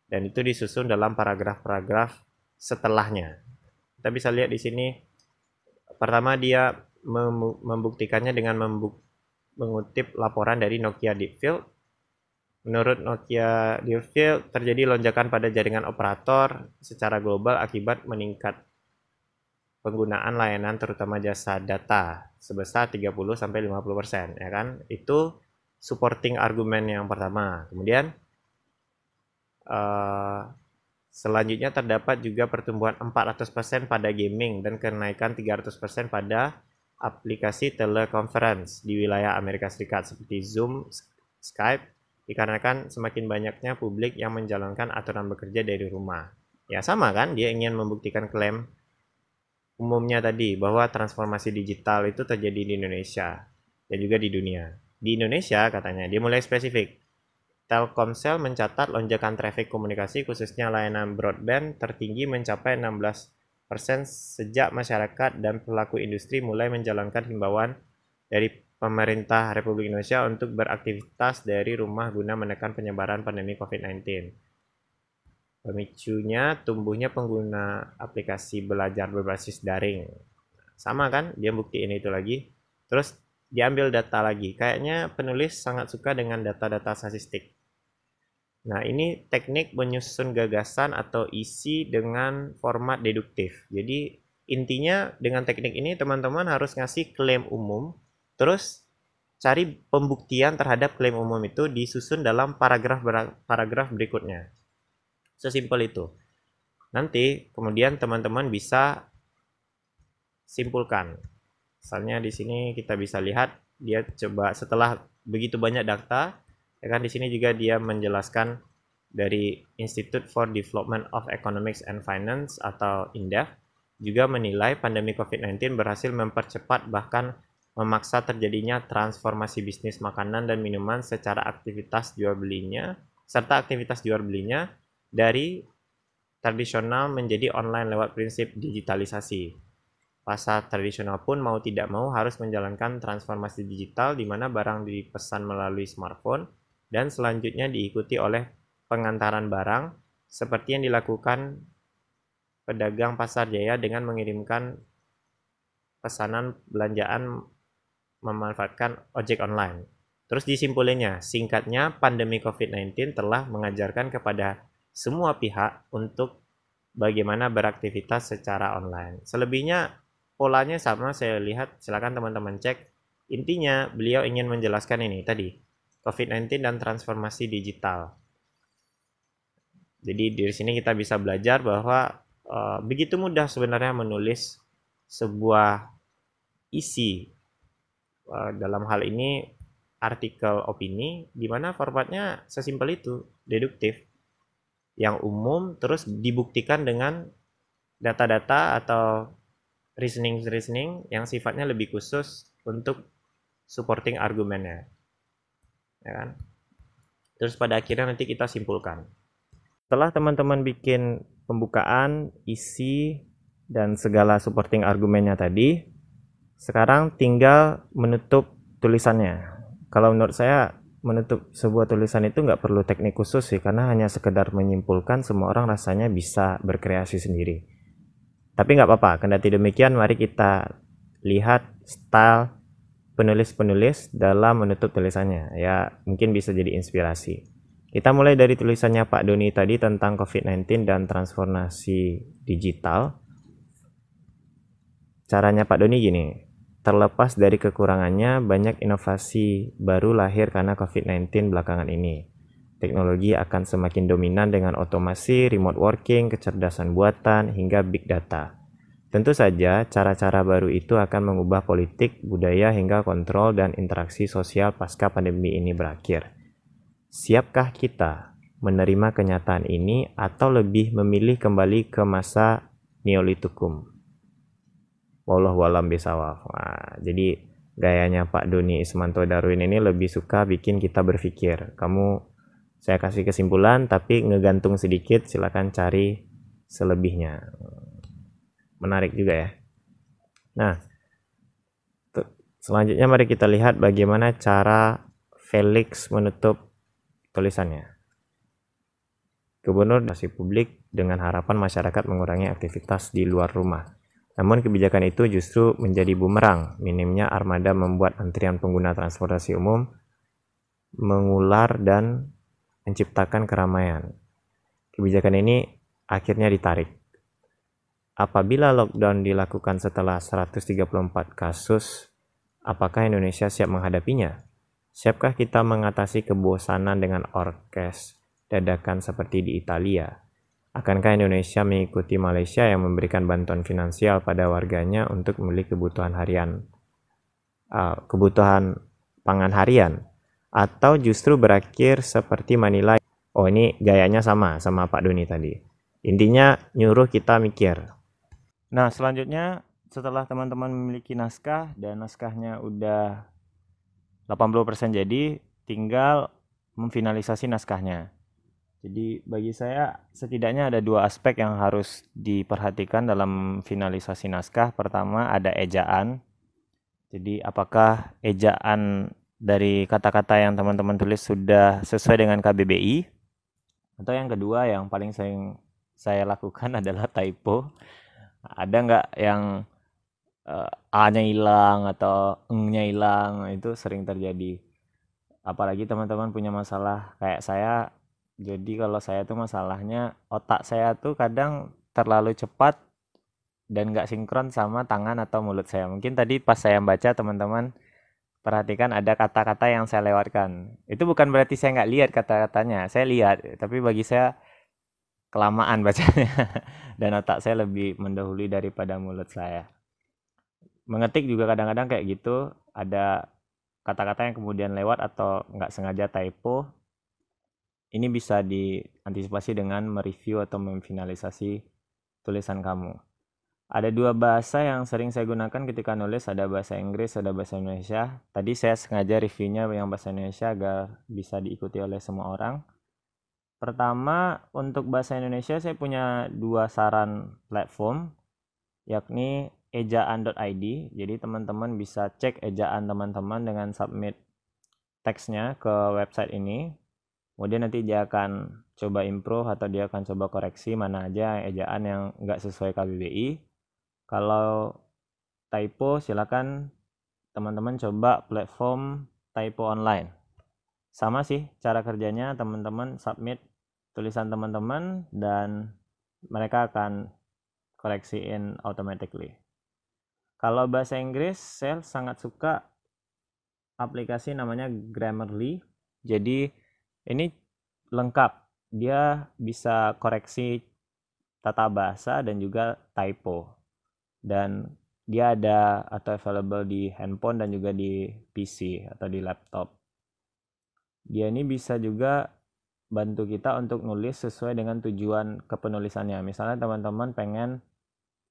Dan itu disusun dalam paragraf-paragraf setelahnya. Kita bisa lihat di sini Pertama dia membuktikannya dengan membuk mengutip laporan dari Nokia Deepfield. Menurut Nokia Deepfield, terjadi lonjakan pada jaringan operator secara global akibat meningkat penggunaan layanan terutama jasa data sebesar 30 sampai 50% ya kan. Itu supporting argumen yang pertama. Kemudian uh, Selanjutnya terdapat juga pertumbuhan 400% pada gaming dan kenaikan 300% pada aplikasi teleconference di wilayah Amerika Serikat seperti Zoom, Skype, dikarenakan semakin banyaknya publik yang menjalankan aturan bekerja dari rumah. Ya sama kan, dia ingin membuktikan klaim umumnya tadi bahwa transformasi digital itu terjadi di Indonesia dan juga di dunia. Di Indonesia katanya, dia mulai spesifik. Telkomsel mencatat lonjakan trafik komunikasi khususnya layanan broadband tertinggi mencapai 16% sejak masyarakat dan pelaku industri mulai menjalankan himbauan dari pemerintah Republik Indonesia untuk beraktivitas dari rumah guna menekan penyebaran pandemi COVID-19. Pemicunya tumbuhnya pengguna aplikasi belajar berbasis daring. Sama kan? Dia buktiin itu lagi. Terus diambil data lagi. Kayaknya penulis sangat suka dengan data-data statistik. Nah, ini teknik menyusun gagasan atau isi dengan format deduktif. Jadi, intinya dengan teknik ini teman-teman harus ngasih klaim umum, terus cari pembuktian terhadap klaim umum itu disusun dalam paragraf paragraf berikutnya. Sesimpel itu. Nanti kemudian teman-teman bisa simpulkan. Misalnya di sini kita bisa lihat dia coba setelah begitu banyak data Ya kan di sini juga dia menjelaskan dari Institute for Development of Economics and Finance atau INDEF juga menilai pandemi COVID-19 berhasil mempercepat bahkan memaksa terjadinya transformasi bisnis makanan dan minuman secara aktivitas jual belinya serta aktivitas jual belinya dari tradisional menjadi online lewat prinsip digitalisasi. Pasar tradisional pun mau tidak mau harus menjalankan transformasi digital di mana barang dipesan melalui smartphone dan selanjutnya diikuti oleh pengantaran barang seperti yang dilakukan pedagang pasar jaya dengan mengirimkan pesanan belanjaan memanfaatkan ojek online. Terus disimpulinnya, singkatnya pandemi COVID-19 telah mengajarkan kepada semua pihak untuk bagaimana beraktivitas secara online. Selebihnya polanya sama saya lihat, silakan teman-teman cek. Intinya beliau ingin menjelaskan ini tadi, COVID-19 dan transformasi digital. Jadi di sini kita bisa belajar bahwa uh, begitu mudah sebenarnya menulis sebuah isi uh, dalam hal ini artikel opini di mana formatnya sesimpel itu, deduktif. Yang umum terus dibuktikan dengan data-data atau reasoning-reasoning yang sifatnya lebih khusus untuk supporting argumennya. Ya kan? Terus pada akhirnya nanti kita simpulkan. Setelah teman-teman bikin pembukaan, isi, dan segala supporting argumennya tadi, sekarang tinggal menutup tulisannya kalau menurut saya menutup sebuah tulisan itu nggak perlu teknik khusus sih karena hanya sekedar menyimpulkan semua orang rasanya bisa berkreasi sendiri tapi nggak apa-apa kendati demikian mari kita lihat style penulis-penulis dalam menutup tulisannya ya mungkin bisa jadi inspirasi kita mulai dari tulisannya Pak Doni tadi tentang COVID-19 dan transformasi digital caranya Pak Doni gini Terlepas dari kekurangannya, banyak inovasi baru lahir karena COVID-19 belakangan ini. Teknologi akan semakin dominan dengan otomasi, remote working, kecerdasan buatan, hingga big data. Tentu saja, cara-cara baru itu akan mengubah politik, budaya, hingga kontrol dan interaksi sosial pasca pandemi ini berakhir. Siapkah kita menerima kenyataan ini atau lebih memilih kembali ke masa Neolitikum? Wallahu alam bisawab. Nah, jadi gayanya Pak Doni Ismanto Darwin ini lebih suka bikin kita berpikir. Kamu saya kasih kesimpulan tapi ngegantung sedikit silakan cari selebihnya. Menarik juga ya. Nah, selanjutnya mari kita lihat bagaimana cara Felix menutup tulisannya. Gubernur masih publik dengan harapan masyarakat mengurangi aktivitas di luar rumah. Namun kebijakan itu justru menjadi bumerang. Minimnya armada membuat antrian pengguna transportasi umum mengular dan menciptakan keramaian. Kebijakan ini akhirnya ditarik. Apabila lockdown dilakukan setelah 134 kasus, apakah Indonesia siap menghadapinya? Siapkah kita mengatasi kebosanan dengan orkes dadakan seperti di Italia? Akankah Indonesia mengikuti Malaysia yang memberikan bantuan finansial pada warganya untuk membeli kebutuhan harian, uh, kebutuhan pangan harian, atau justru berakhir seperti Manila? Oh ini gayanya sama sama Pak Doni tadi. Intinya nyuruh kita mikir. Nah selanjutnya setelah teman-teman memiliki naskah dan naskahnya udah 80% jadi, tinggal memfinalisasi naskahnya. Jadi bagi saya setidaknya ada dua aspek yang harus diperhatikan dalam finalisasi naskah. Pertama ada ejaan. Jadi apakah ejaan dari kata-kata yang teman-teman tulis sudah sesuai dengan KBBI? Atau yang kedua yang paling sering saya lakukan [LAUGHS] adalah typo. Ada nggak yang uh, A-nya hilang atau eng-nya hilang? Itu sering terjadi. Apalagi teman-teman punya masalah kayak saya jadi kalau saya tuh masalahnya otak saya tuh kadang terlalu cepat dan nggak sinkron sama tangan atau mulut saya mungkin tadi pas saya baca teman-teman perhatikan ada kata-kata yang saya lewatkan itu bukan berarti saya nggak lihat kata-katanya saya lihat tapi bagi saya kelamaan bacanya [LAUGHS] dan otak saya lebih mendahului daripada mulut saya mengetik juga kadang-kadang kayak gitu ada kata-kata yang kemudian lewat atau nggak sengaja typo ini bisa diantisipasi dengan mereview atau memfinalisasi tulisan kamu. Ada dua bahasa yang sering saya gunakan ketika nulis, ada bahasa Inggris, ada bahasa Indonesia. Tadi saya sengaja reviewnya yang bahasa Indonesia agar bisa diikuti oleh semua orang. Pertama, untuk bahasa Indonesia saya punya dua saran platform, yakni ejaan.id. Jadi teman-teman bisa cek ejaan teman-teman dengan submit teksnya ke website ini kemudian nanti dia akan coba improve atau dia akan coba koreksi mana aja ejaan yang nggak sesuai KBBI kalau typo silakan teman-teman coba platform typo online. Sama sih cara kerjanya, teman-teman submit tulisan teman-teman dan mereka akan koreksiin automatically. Kalau bahasa Inggris, saya sangat suka aplikasi namanya Grammarly. Jadi ini lengkap. Dia bisa koreksi tata bahasa dan juga typo. Dan dia ada atau available di handphone dan juga di PC atau di laptop. Dia ini bisa juga bantu kita untuk nulis sesuai dengan tujuan kepenulisannya. Misalnya teman-teman pengen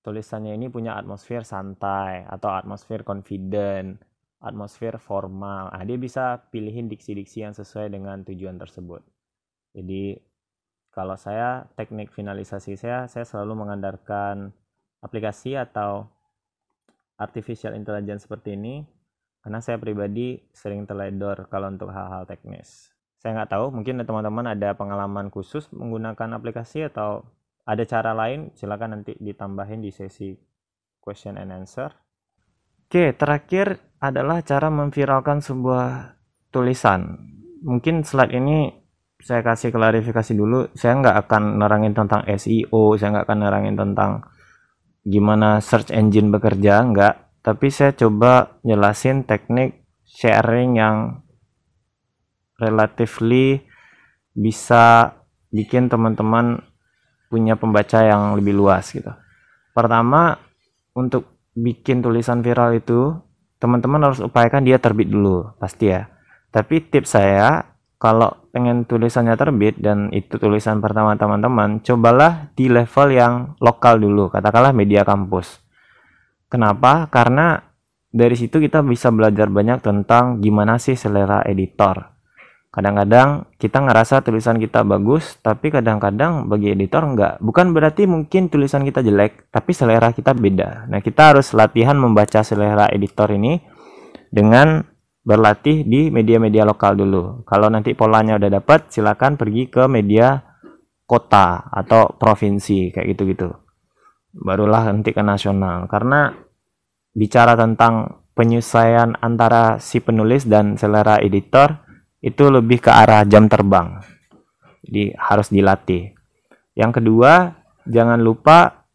tulisannya ini punya atmosfer santai atau atmosfer confident, atmosfer formal. Nah, dia bisa pilihin diksi-diksi yang sesuai dengan tujuan tersebut. Jadi kalau saya teknik finalisasi saya, saya selalu mengandalkan aplikasi atau artificial intelligence seperti ini karena saya pribadi sering teledor kalau untuk hal-hal teknis. Saya nggak tahu, mungkin teman-teman ada pengalaman khusus menggunakan aplikasi atau ada cara lain, silakan nanti ditambahin di sesi question and answer. Oke, terakhir adalah cara memviralkan sebuah tulisan. Mungkin slide ini saya kasih klarifikasi dulu. Saya nggak akan nerangin tentang SEO, saya nggak akan nerangin tentang gimana search engine bekerja enggak tapi saya coba jelasin teknik sharing yang relatively bisa bikin teman-teman punya pembaca yang lebih luas gitu. Pertama, untuk bikin tulisan viral itu, teman-teman harus upayakan dia terbit dulu, pasti ya. Tapi tips saya, kalau pengen tulisannya terbit dan itu tulisan pertama teman-teman, cobalah di level yang lokal dulu, katakanlah media kampus. Kenapa? Karena dari situ kita bisa belajar banyak tentang gimana sih selera editor. Kadang-kadang kita ngerasa tulisan kita bagus, tapi kadang-kadang bagi editor enggak. Bukan berarti mungkin tulisan kita jelek, tapi selera kita beda. Nah, kita harus latihan membaca selera editor ini dengan berlatih di media-media lokal dulu. Kalau nanti polanya udah dapat, silakan pergi ke media kota atau provinsi kayak gitu-gitu. Barulah nanti ke nasional. Karena bicara tentang penyesuaian antara si penulis dan selera editor itu lebih ke arah jam terbang. Jadi harus dilatih. Yang kedua, jangan lupa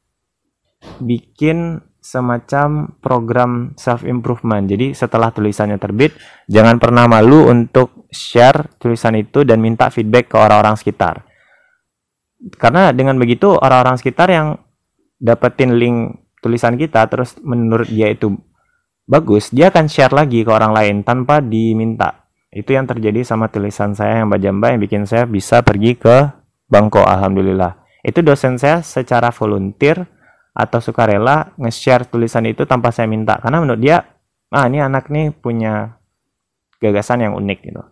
bikin semacam program self improvement. Jadi setelah tulisannya terbit, jangan pernah malu untuk share tulisan itu dan minta feedback ke orang-orang sekitar. Karena dengan begitu orang-orang sekitar yang dapetin link tulisan kita terus menurut dia itu bagus, dia akan share lagi ke orang lain tanpa diminta. Itu yang terjadi sama tulisan saya yang Bajamba yang bikin saya bisa pergi ke Bangko alhamdulillah. Itu dosen saya secara volunteer atau sukarela nge-share tulisan itu tanpa saya minta. Karena menurut dia ah ini anak nih punya gagasan yang unik gitu.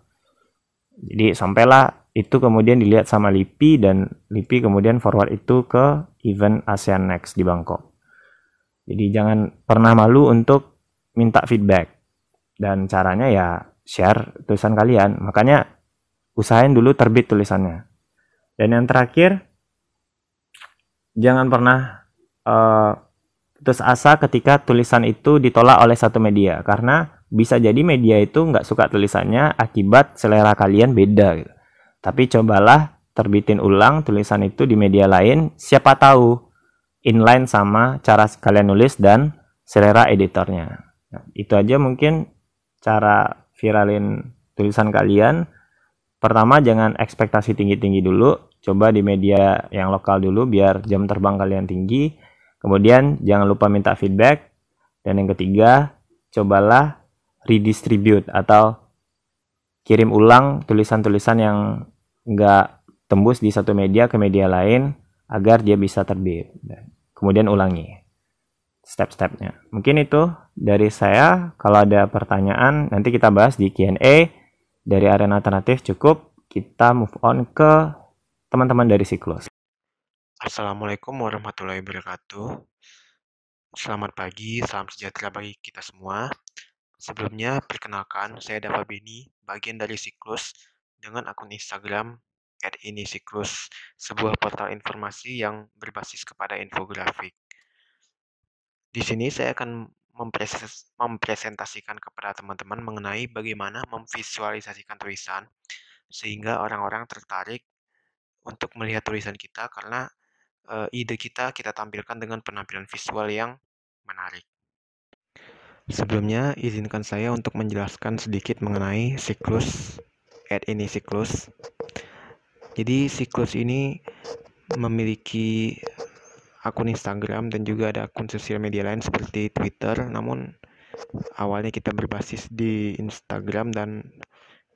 Jadi sampailah itu kemudian dilihat sama LIPI dan LIPI kemudian forward itu ke event ASEAN Next di Bangkok. Jadi jangan pernah malu untuk minta feedback. Dan caranya ya share tulisan kalian makanya usahain dulu terbit tulisannya dan yang terakhir jangan pernah uh, putus asa ketika tulisan itu ditolak oleh satu media karena bisa jadi media itu nggak suka tulisannya akibat selera kalian beda gitu. Tapi cobalah terbitin ulang tulisan itu di media lain, siapa tahu inline sama cara kalian nulis dan selera editornya. Nah, itu aja mungkin cara viralin tulisan kalian. Pertama jangan ekspektasi tinggi-tinggi dulu, coba di media yang lokal dulu biar jam terbang kalian tinggi Kemudian jangan lupa minta feedback. Dan yang ketiga, cobalah redistribute atau kirim ulang tulisan-tulisan yang nggak tembus di satu media ke media lain agar dia bisa terbit. Kemudian ulangi step-stepnya. Mungkin itu dari saya. Kalau ada pertanyaan, nanti kita bahas di Q&A. Dari arena alternatif cukup. Kita move on ke teman-teman dari siklus. Assalamualaikum warahmatullahi wabarakatuh. Selamat pagi, salam sejahtera bagi kita semua. Sebelumnya, perkenalkan, saya Dava Beni, bagian dari Siklus, dengan akun Instagram at ini Siklus, sebuah portal informasi yang berbasis kepada infografik. Di sini saya akan mempresentasikan kepada teman-teman mengenai bagaimana memvisualisasikan tulisan sehingga orang-orang tertarik untuk melihat tulisan kita karena uh, ide kita kita tampilkan dengan penampilan visual yang menarik. Sebelumnya, izinkan saya untuk menjelaskan sedikit mengenai siklus ad ini siklus. Jadi siklus ini memiliki akun Instagram dan juga ada akun sosial media lain seperti Twitter. Namun awalnya kita berbasis di Instagram dan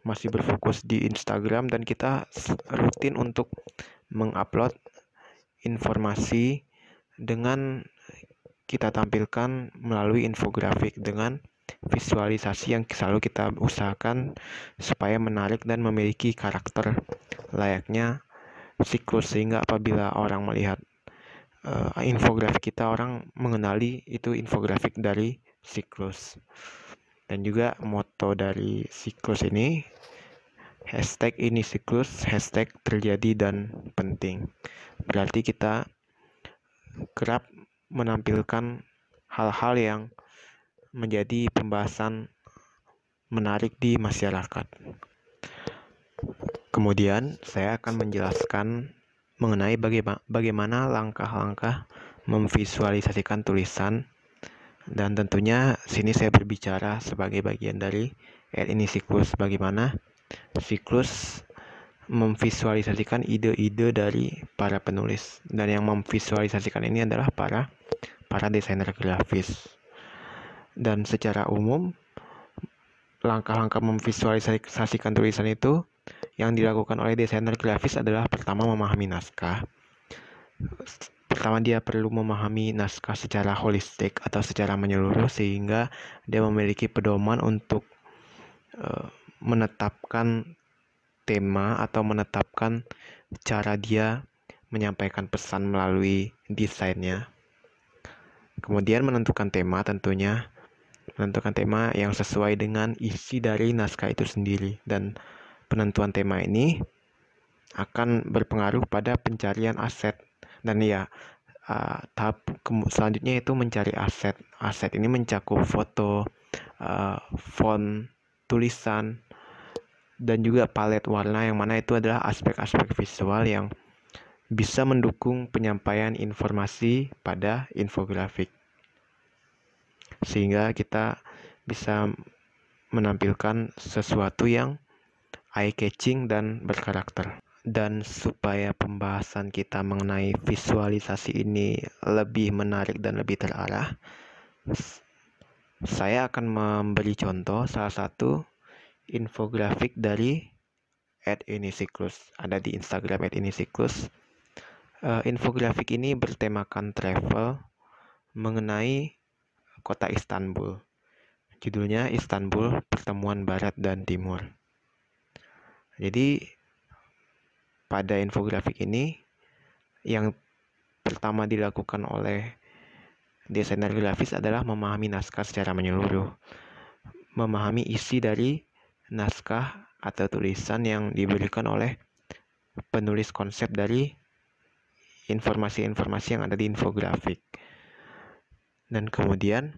masih berfokus di Instagram dan kita rutin untuk mengupload informasi dengan kita tampilkan melalui infografik dengan visualisasi yang selalu kita usahakan supaya menarik dan memiliki karakter layaknya siklus sehingga apabila orang melihat uh, infografik kita orang mengenali itu infografik dari siklus dan juga moto dari siklus ini hashtag ini siklus hashtag terjadi dan penting berarti kita kerap menampilkan hal-hal yang menjadi pembahasan menarik di masyarakat. Kemudian, saya akan menjelaskan mengenai bagaimana langkah-langkah memvisualisasikan tulisan. Dan tentunya sini saya berbicara sebagai bagian dari ini siklus. Bagaimana siklus memvisualisasikan ide-ide dari para penulis. Dan yang memvisualisasikan ini adalah para para desainer grafis. Dan secara umum langkah-langkah memvisualisasikan tulisan itu yang dilakukan oleh desainer grafis adalah pertama memahami naskah pertama dia perlu memahami naskah secara holistik atau secara menyeluruh sehingga dia memiliki pedoman untuk uh, menetapkan tema atau menetapkan cara dia menyampaikan pesan melalui desainnya. Kemudian menentukan tema tentunya menentukan tema yang sesuai dengan isi dari naskah itu sendiri dan penentuan tema ini akan berpengaruh pada pencarian aset dan ya uh, tahap selanjutnya itu mencari aset aset ini mencakup foto uh, font tulisan dan juga palet warna yang mana itu adalah aspek-aspek visual yang bisa mendukung penyampaian informasi pada infografik. Sehingga kita bisa menampilkan sesuatu yang eye-catching dan berkarakter. Dan supaya pembahasan kita mengenai visualisasi ini lebih menarik dan lebih terarah, saya akan memberi contoh salah satu infografik dari at ini siklus ada di Instagram at ini siklus uh, infografik ini bertemakan travel mengenai kota Istanbul. Judulnya Istanbul pertemuan barat dan timur jadi pada infografik ini yang pertama dilakukan oleh desainer grafis adalah memahami naskah secara menyeluruh memahami isi dari naskah atau tulisan yang diberikan oleh penulis konsep dari informasi-informasi yang ada di infografik. Dan kemudian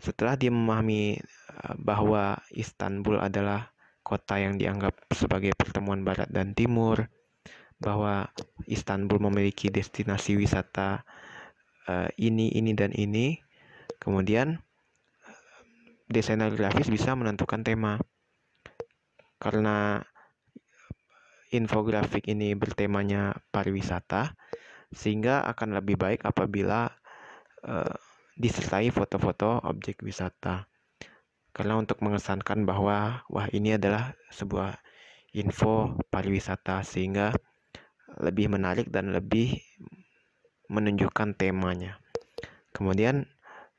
setelah dia memahami eh, bahwa Istanbul adalah kota yang dianggap sebagai pertemuan barat dan timur, bahwa Istanbul memiliki destinasi wisata uh, ini, ini, dan ini, kemudian desainer grafis bisa menentukan tema. Karena infografik ini bertemanya pariwisata sehingga akan lebih baik apabila uh, disertai foto-foto objek wisata karena untuk mengesankan bahwa wah ini adalah sebuah info pariwisata sehingga lebih menarik dan lebih menunjukkan temanya. Kemudian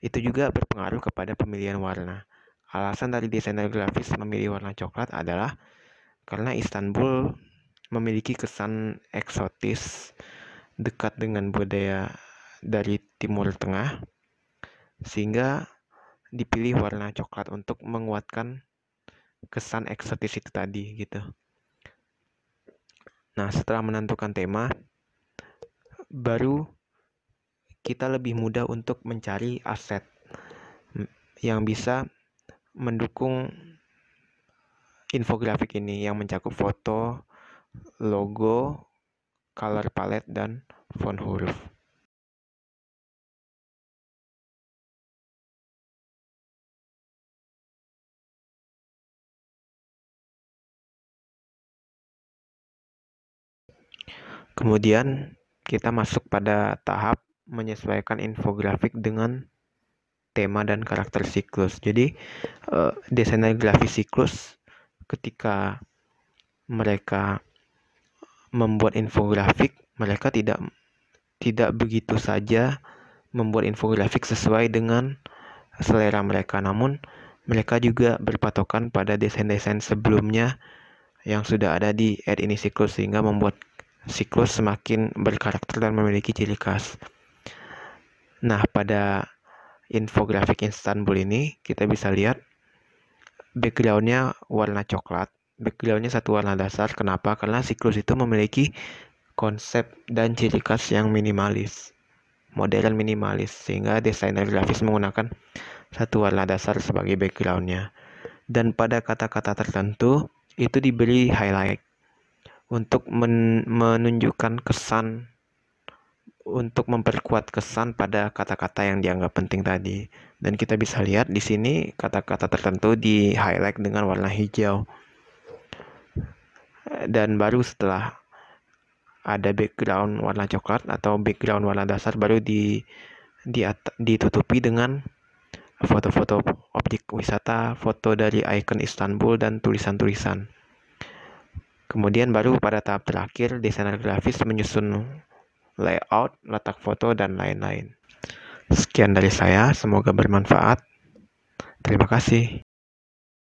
itu juga berpengaruh kepada pemilihan warna. Alasan dari desainer grafis memilih warna coklat adalah karena Istanbul memiliki kesan eksotis dekat dengan budaya dari Timur Tengah sehingga dipilih warna coklat untuk menguatkan kesan eksotis itu tadi gitu. Nah, setelah menentukan tema baru kita lebih mudah untuk mencari aset yang bisa mendukung infografik ini yang mencakup foto, logo, color palette, dan font huruf. Kemudian kita masuk pada tahap menyesuaikan infografik dengan tema dan karakter siklus. Jadi uh, desainer grafis siklus ketika mereka membuat infografik, mereka tidak tidak begitu saja membuat infografik sesuai dengan selera mereka, namun mereka juga berpatokan pada desain-desain sebelumnya yang sudah ada di ad ini siklus sehingga membuat siklus semakin berkarakter dan memiliki ciri khas. Nah, pada infografik Istanbul ini kita bisa lihat backgroundnya warna coklat. Backgroundnya satu warna dasar. Kenapa? Karena siklus itu memiliki konsep dan ciri khas yang minimalis, modern minimalis, sehingga desainer grafis menggunakan satu warna dasar sebagai backgroundnya. Dan pada kata-kata tertentu itu diberi highlight untuk men menunjukkan kesan untuk memperkuat kesan pada kata-kata yang dianggap penting tadi. Dan kita bisa lihat di sini kata-kata tertentu di highlight dengan warna hijau. Dan baru setelah ada background warna coklat atau background warna dasar baru di, di ditutupi dengan foto-foto objek wisata, foto dari ikon Istanbul dan tulisan-tulisan. Kemudian baru pada tahap terakhir desainer grafis menyusun layout, letak foto, dan lain-lain. Sekian dari saya, semoga bermanfaat. Terima kasih.